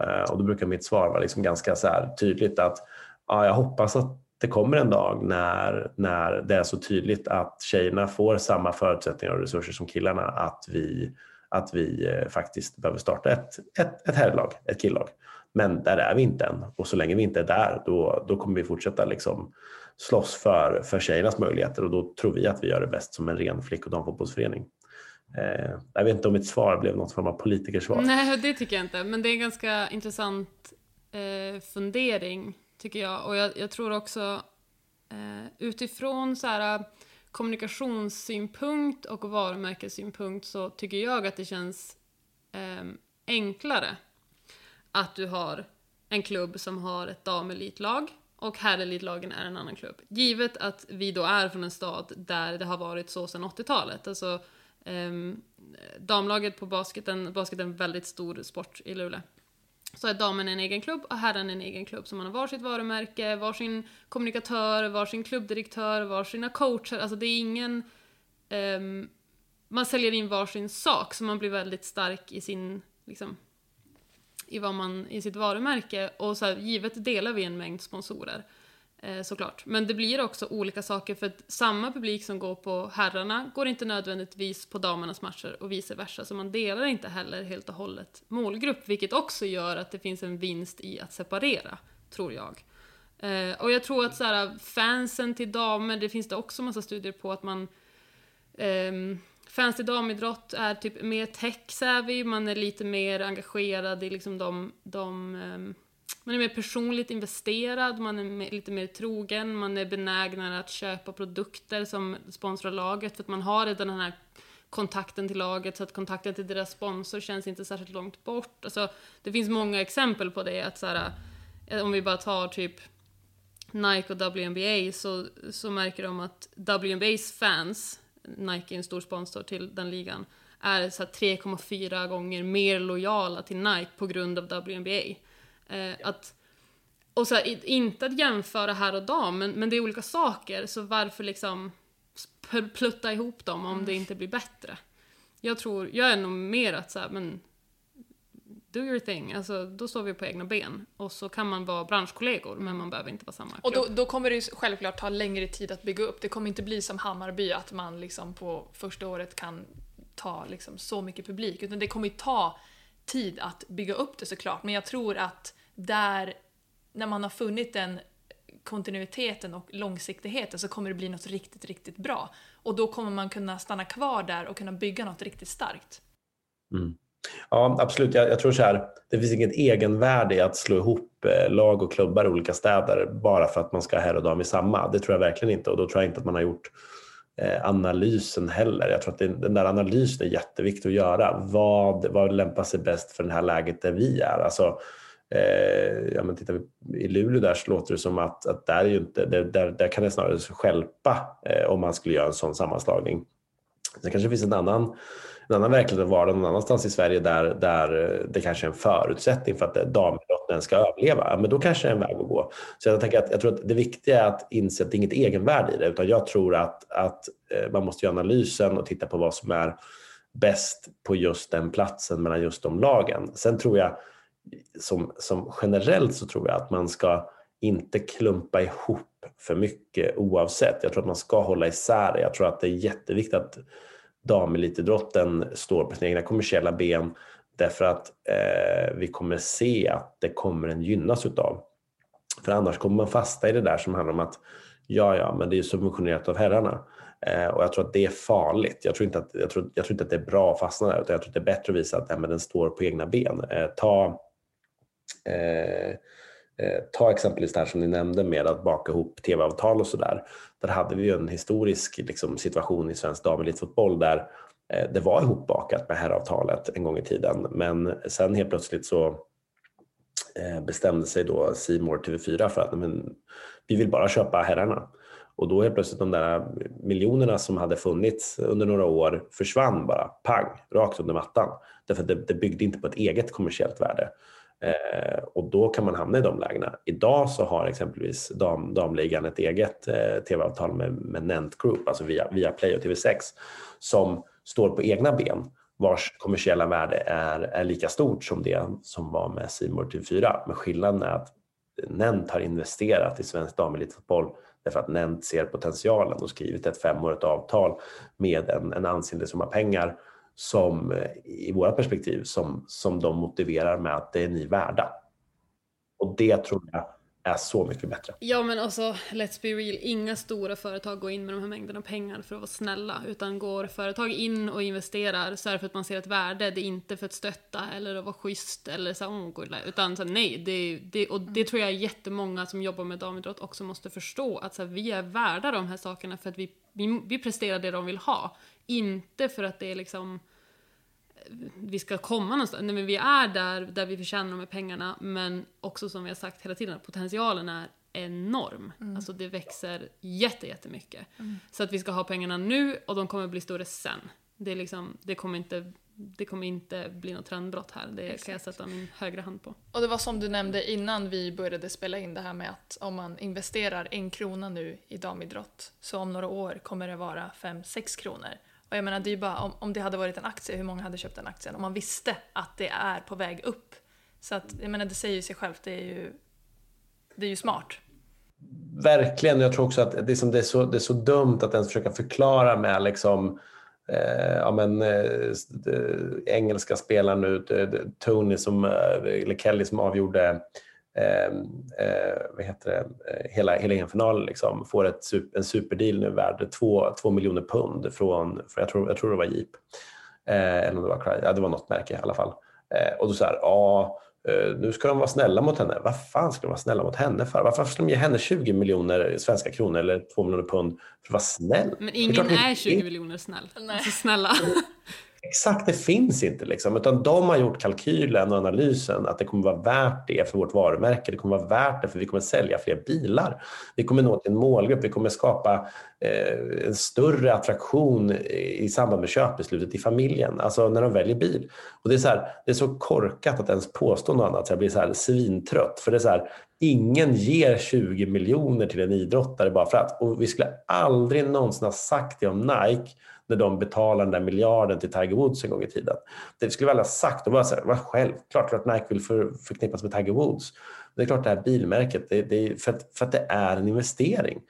Eh, och då brukar mitt svar vara liksom ganska så tydligt att ja, jag hoppas att det kommer en dag när, när det är så tydligt att tjejerna får samma förutsättningar och resurser som killarna att vi, att vi eh, faktiskt behöver starta ett, ett, ett herrlag, ett killag. Men där är vi inte än och så länge vi inte är där då, då kommer vi fortsätta liksom slåss för, för tjejernas möjligheter och då tror vi att vi gör det bäst som en ren flick och damfotbollsförening. Eh, jag vet inte om mitt svar blev något form av politikersvar. Nej, det tycker jag inte. Men det är en ganska intressant eh, fundering, tycker jag. Och jag, jag tror också eh, utifrån så här, eh, kommunikationssynpunkt och varumärkessynpunkt så tycker jag att det känns eh, enklare att du har en klubb som har ett damelitlag och herrelitlagen är en annan klubb. Givet att vi då är från en stad där det har varit så sedan 80-talet. Alltså, Um, damlaget på basketen, basket är en väldigt stor sport i Luleå. Så är damen en egen klubb och herren en egen klubb. Så man har varsitt varumärke, varsin kommunikatör, varsin klubbdirektör, varsina coacher. Alltså det är ingen... Um, man säljer in varsin sak, så man blir väldigt stark i sin... Liksom, i, vad man, i sitt varumärke. Och så här, givet delar vi en mängd sponsorer. Eh, såklart. Men det blir också olika saker för att samma publik som går på herrarna går inte nödvändigtvis på damernas matcher och vice versa. Så man delar inte heller helt och hållet målgrupp, vilket också gör att det finns en vinst i att separera, tror jag. Eh, och jag tror att så här, fansen till damer, det finns det också massa studier på att man eh, Fans till damidrott är typ mer tech-savvy, man är lite mer engagerad i liksom de, de um, man är mer personligt investerad, man är mer, lite mer trogen, man är benägnare att köpa produkter som sponsrar laget för att man har redan den här kontakten till laget så att kontakten till deras sponsor känns inte särskilt långt bort. Alltså, det finns många exempel på det, att så här, eh, om vi bara tar typ Nike och WNBA så, så märker de att WNBAs fans Nike är en stor sponsor till den ligan, är 3,4 gånger mer lojala till Nike på grund av WNBA. Eh, att, och så här, inte att jämföra här och dam, men, men det är olika saker, så varför liksom plutta ihop dem om det inte blir bättre? Jag tror, jag är nog mer att så här, men do your thing, alltså då står vi på egna ben. Och så kan man vara branschkollegor, men man behöver inte vara samma klubb. Och då, då kommer det ju självklart ta längre tid att bygga upp. Det kommer inte bli som Hammarby, att man liksom på första året kan ta liksom så mycket publik, utan det kommer ju ta tid att bygga upp det såklart. Men jag tror att där, när man har funnit den kontinuiteten och långsiktigheten så kommer det bli något riktigt, riktigt bra. Och då kommer man kunna stanna kvar där och kunna bygga något riktigt starkt. Mm. Ja, absolut. Jag, jag, tror så här, det finns inget egenvärde i att slå ihop eh, lag och klubbar i olika städer bara för att man ska ha herr och dam i samma. Det tror jag verkligen inte och då tror jag inte att man har gjort eh, analysen heller. Jag tror att det, den där analysen är jätteviktig att göra. Vad, vad lämpar sig bäst för det här läget där vi är? Alltså, eh, ja, men tittar vi i Luleå där så låter det som att, att där, är ju inte, där, där, där kan det snarare skälpa eh, om man skulle göra en sån sammanslagning. Sen kanske det finns en annan en annan verklighet att vara någon annanstans i Sverige där, där eh, det kanske är en förutsättning för att eh, damidrotten ska överleva, men då kanske det är en väg att gå. Så jag, tänker att, jag tror att det viktiga är att inse att det är inget egenvärde i det, utan jag tror att, att eh, man måste göra analysen och titta på vad som är bäst på just den platsen mellan just de lagen. Sen tror jag, som, som generellt så tror jag att man ska inte klumpa ihop för mycket oavsett. Jag tror att man ska hålla isär det. Jag tror att det är jätteviktigt att damelitidrotten står på sina egna kommersiella ben därför att eh, vi kommer se att det kommer en gynnas utav. För annars kommer man fasta i det där som handlar om att ja, ja, men det är subventionerat av herrarna. Eh, och jag tror att det är farligt. Jag tror, inte att, jag, tror, jag tror inte att det är bra att fastna där, utan jag tror att det är bättre att visa att ja, men den står på egna ben. Eh, ta Eh, eh, ta exempelvis det här som ni nämnde med att baka ihop tv-avtal och sådär. Där hade vi ju en historisk liksom, situation i svensk damelitfotboll där eh, det var ihopbakat med herravtalet en gång i tiden. Men sen helt plötsligt så eh, bestämde sig då Simor TV4 för att men, vi vill bara köpa herrarna. Och då helt plötsligt de där miljonerna som hade funnits under några år försvann bara pang, rakt under mattan. Därför att det, det byggde inte på ett eget kommersiellt värde. Eh, och då kan man hamna i de lägena. Idag så har exempelvis dam, damligan ett eget eh, tv-avtal med, med Nent Group, alltså via, via Play och TV6, som står på egna ben vars kommersiella värde är, är lika stort som det som var med Simor TV4. Men skillnaden är att Nent har investerat i svensk damelitfotboll därför att Nent ser potentialen och skrivit ett femårigt avtal med en, en ansenlig summa pengar som eh, i våra perspektiv som, som de motiverar med att det är ni värda. Och det tror jag är så mycket bättre. Ja men alltså, let's be real, inga stora företag går in med de här mängderna pengar för att vara snälla, utan går företag in och investerar så är det för att man ser ett värde, det är inte för att stötta eller att vara schysst eller så, oh, utan så, nej, det, det, och det tror jag jättemånga som jobbar med damidrott också måste förstå, att så, vi är värda de här sakerna för att vi, vi, vi presterar det de vill ha, inte för att det är liksom vi ska komma någonstans. Nej, men vi är där, där vi förtjänar de här pengarna, men också som vi har sagt hela tiden, potentialen är enorm. Mm. Alltså det växer jätte, jättemycket. Mm. Så att vi ska ha pengarna nu och de kommer bli större sen. Det, är liksom, det, kommer, inte, det kommer inte bli något trendbrott här, det Exakt. kan jag sätta min högra hand på. Och det var som du nämnde innan vi började spela in det här med att om man investerar en krona nu i damidrott så om några år kommer det vara 5-6 kronor. Och jag menar, det är bara, om, om det hade varit en aktie, hur många hade köpt den aktien? Om man visste att det är på väg upp. Så att, jag menar, det säger ju sig självt, det är ju, det är ju smart. Verkligen, jag tror också att det är, som, det är, så, det är så dumt att ens försöka förklara med liksom, eh, ja, men, eh, eh engelska spelaren nu, eh, Tony som, eh, eller Kelly som avgjorde vad heter det, eh, hela, hela EM-finalen liksom, får ett en superdeal nu värd 2 miljoner pund från, jag, tror, jag tror det var Jeep. Eh, eller om det var Cry, ja, det var något märke i alla fall. Eh, och då så här, ja, eh, nu ska de vara snälla mot henne. Vad fan ska de vara snälla mot henne för? Varför ska de ge henne 20 miljoner svenska kronor eller 2 miljoner pund för att vara snäll? Men ingen är, är 20 miljoner snäll. Nej. Alltså snälla. *laughs* Exakt, det finns inte liksom. Utan de har gjort kalkylen och analysen att det kommer vara värt det för vårt varumärke. Det kommer vara värt det för vi kommer sälja fler bilar. Vi kommer nå till en målgrupp. Vi kommer skapa eh, en större attraktion i samband med köpbeslutet i familjen. Alltså när de väljer bil. Och det är så, här, det är så korkat att ens påstå något annat så jag blir så här svintrött. För det är så här, ingen ger 20 miljoner till en idrottare bara för att. Och vi skulle aldrig någonsin ha sagt det om Nike när de betalar den där miljarden till Tiger Woods en gång i tiden. Det skulle vi aldrig ha sagt. De bara så här, var självklart att Nike vill för, förknippas med Tiger Woods. Det är klart det här bilmärket, det, det för, att, för att det är en investering.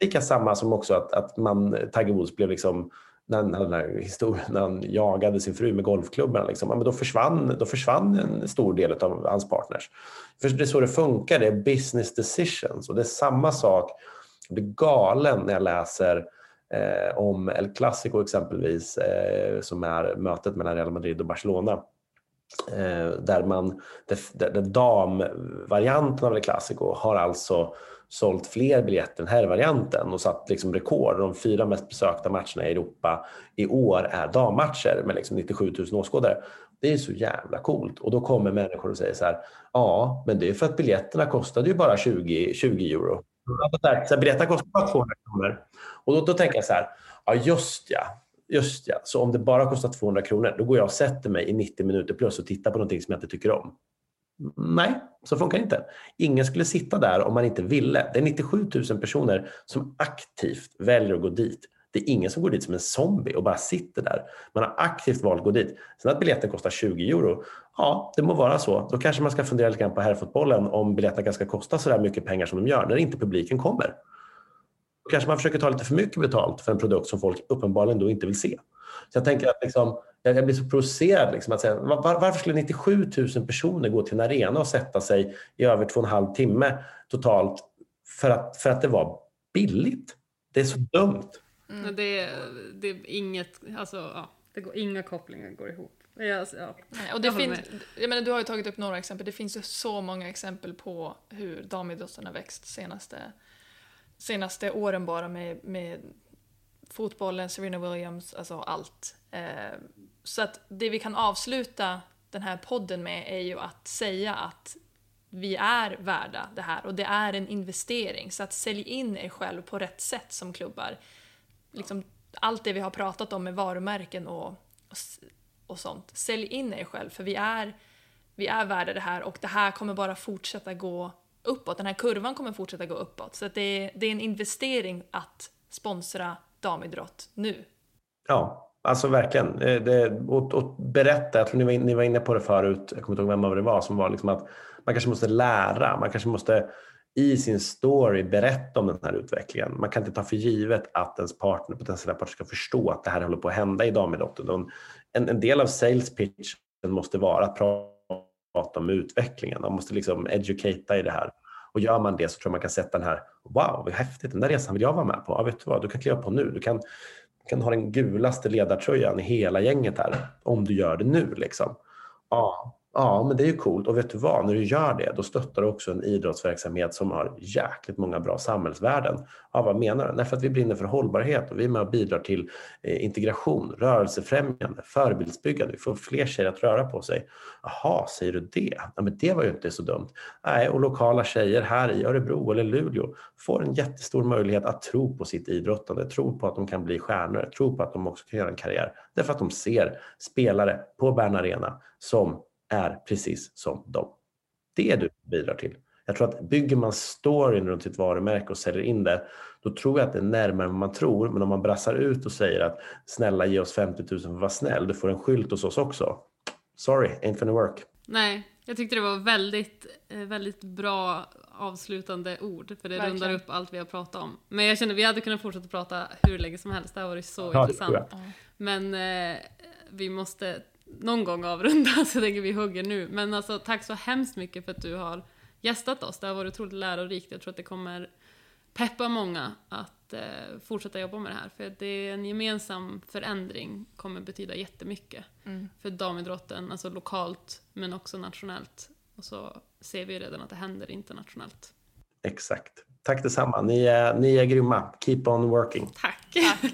Lika samma som också att, att man, Tiger Woods blev liksom när han, den här historien, när han jagade sin fru med golfklubben. liksom, men då, försvann, då försvann en stor del av hans partners. För det är så det funkar, det är business decisions och det är samma sak. Jag blir galen när jag läser eh, om El Clasico exempelvis, eh, som är mötet mellan Real Madrid och Barcelona. Eh, där man, där, där damvarianten av El Clasico har alltså sålt fler biljetter än herrvarianten och satt liksom rekord. De fyra mest besökta matcherna i Europa i år är dammatcher med liksom 97 000 åskådare. Det är så jävla coolt. Och då kommer människor och säger så här, ja, men det är för att biljetterna kostade ju bara 20, 20 euro. Biljetterna kostar bara 200 kronor. Och då, då tänker jag så här, ja just ja, just ja. Så om det bara kostar 200 kronor, då går jag och sätter mig i 90 minuter plus och tittar på någonting som jag inte tycker om. Nej, så funkar det inte. Ingen skulle sitta där om man inte ville. Det är 97 000 personer som aktivt väljer att gå dit. Det är ingen som går dit som en zombie och bara sitter där. Man har aktivt valt att gå dit. Sen att biljetten kostar 20 euro, ja, det må vara så. Då kanske man ska fundera lite grann på herrfotbollen om biljetterna ska kosta så där mycket pengar som de gör när inte publiken kommer. Då kanske man försöker ta lite för mycket betalt för en produkt som folk uppenbarligen då inte vill se. Så jag tänker att liksom, jag blir så provocerad. Liksom att säga, var, varför skulle 97 000 personer gå till en arena och sätta sig i över två och en halv timme totalt för att, för att det var billigt? Det är så dumt. Mm. Det, det är inget, alltså, ja, det går, inga kopplingar går ihop. Alltså, ja. Nej, och det finns, jag menar, du har ju tagit upp några exempel, det finns ju så många exempel på hur damidrotten har växt senaste, senaste åren bara med, med fotbollen, Serena Williams, alltså allt. Eh, så att det vi kan avsluta den här podden med är ju att säga att vi är värda det här och det är en investering. Så att sälj in er själv på rätt sätt som klubbar. Liksom, allt det vi har pratat om med varumärken och, och, och sånt. Sälj in er själv för vi är, vi är värda det här och det här kommer bara fortsätta gå uppåt. Den här kurvan kommer fortsätta gå uppåt. Så att det, det är en investering att sponsra damidrott nu. Ja, alltså verkligen. Eh, det, och, och berätta, jag tror ni var, ni var inne på det förut, jag kommer inte ihåg vem av det var, som var liksom att man kanske måste lära, man kanske måste i sin story berätta om den här utvecklingen. Man kan inte ta för givet att ens partner, potentiella partner ska förstå att det här håller på att hända i damidrotten. En, en del av sales pitchen måste vara att prata prata om utvecklingen. Man måste liksom educata i det här. Och gör man det så tror jag man kan sätta den här, wow vad häftigt, den där resan vill jag vara med på. Ja, vet du vad, du kan kliva på nu. Du kan, du kan ha den gulaste ledartröjan i hela gänget här om du gör det nu. Liksom. Ja, Ja, men det är ju coolt. Och vet du vad? När du gör det, då stöttar du också en idrottsverksamhet som har jäkligt många bra samhällsvärden. Ja, vad menar du? Nej, för att vi brinner för hållbarhet och vi är med och bidrar till eh, integration, rörelsefrämjande, förebildsbyggande. Vi får fler tjejer att röra på sig. Jaha, säger du det? Ja, men det var ju inte så dumt. Nej, och lokala tjejer här i Örebro eller Luleå får en jättestor möjlighet att tro på sitt idrottande, tro på att de kan bli stjärnor, tro på att de också kan göra en karriär. Därför att de ser spelare på Bern Arena som är precis som dem. Det är du bidrar till. Jag tror att bygger man storyn runt sitt varumärke och säljer in det, då tror jag att det är närmare än man tror. Men om man brassar ut och säger att snälla ge oss 50 000 för att vara snäll, du får en skylt hos oss också. Sorry, ain't gonna work. Nej, jag tyckte det var väldigt, eh, väldigt bra avslutande ord, för det Verkligen. rundar upp allt vi har pratat om. Men jag känner att vi hade kunnat fortsätta prata hur länge som helst, det har varit så ja, intressant. Men eh, vi måste någon gång avrunda, *laughs* så jag tänker vi hugger nu. Men alltså tack så hemskt mycket för att du har gästat oss. Det har varit otroligt lärorikt. Jag tror att det kommer peppa många att eh, fortsätta jobba med det här. För det är en gemensam förändring kommer betyda jättemycket mm. för damidrotten, alltså lokalt men också nationellt. Och så ser vi redan att det händer internationellt. Exakt. Tack detsamma. Ni är, ni är grymma. Keep on working. Tack. Tack.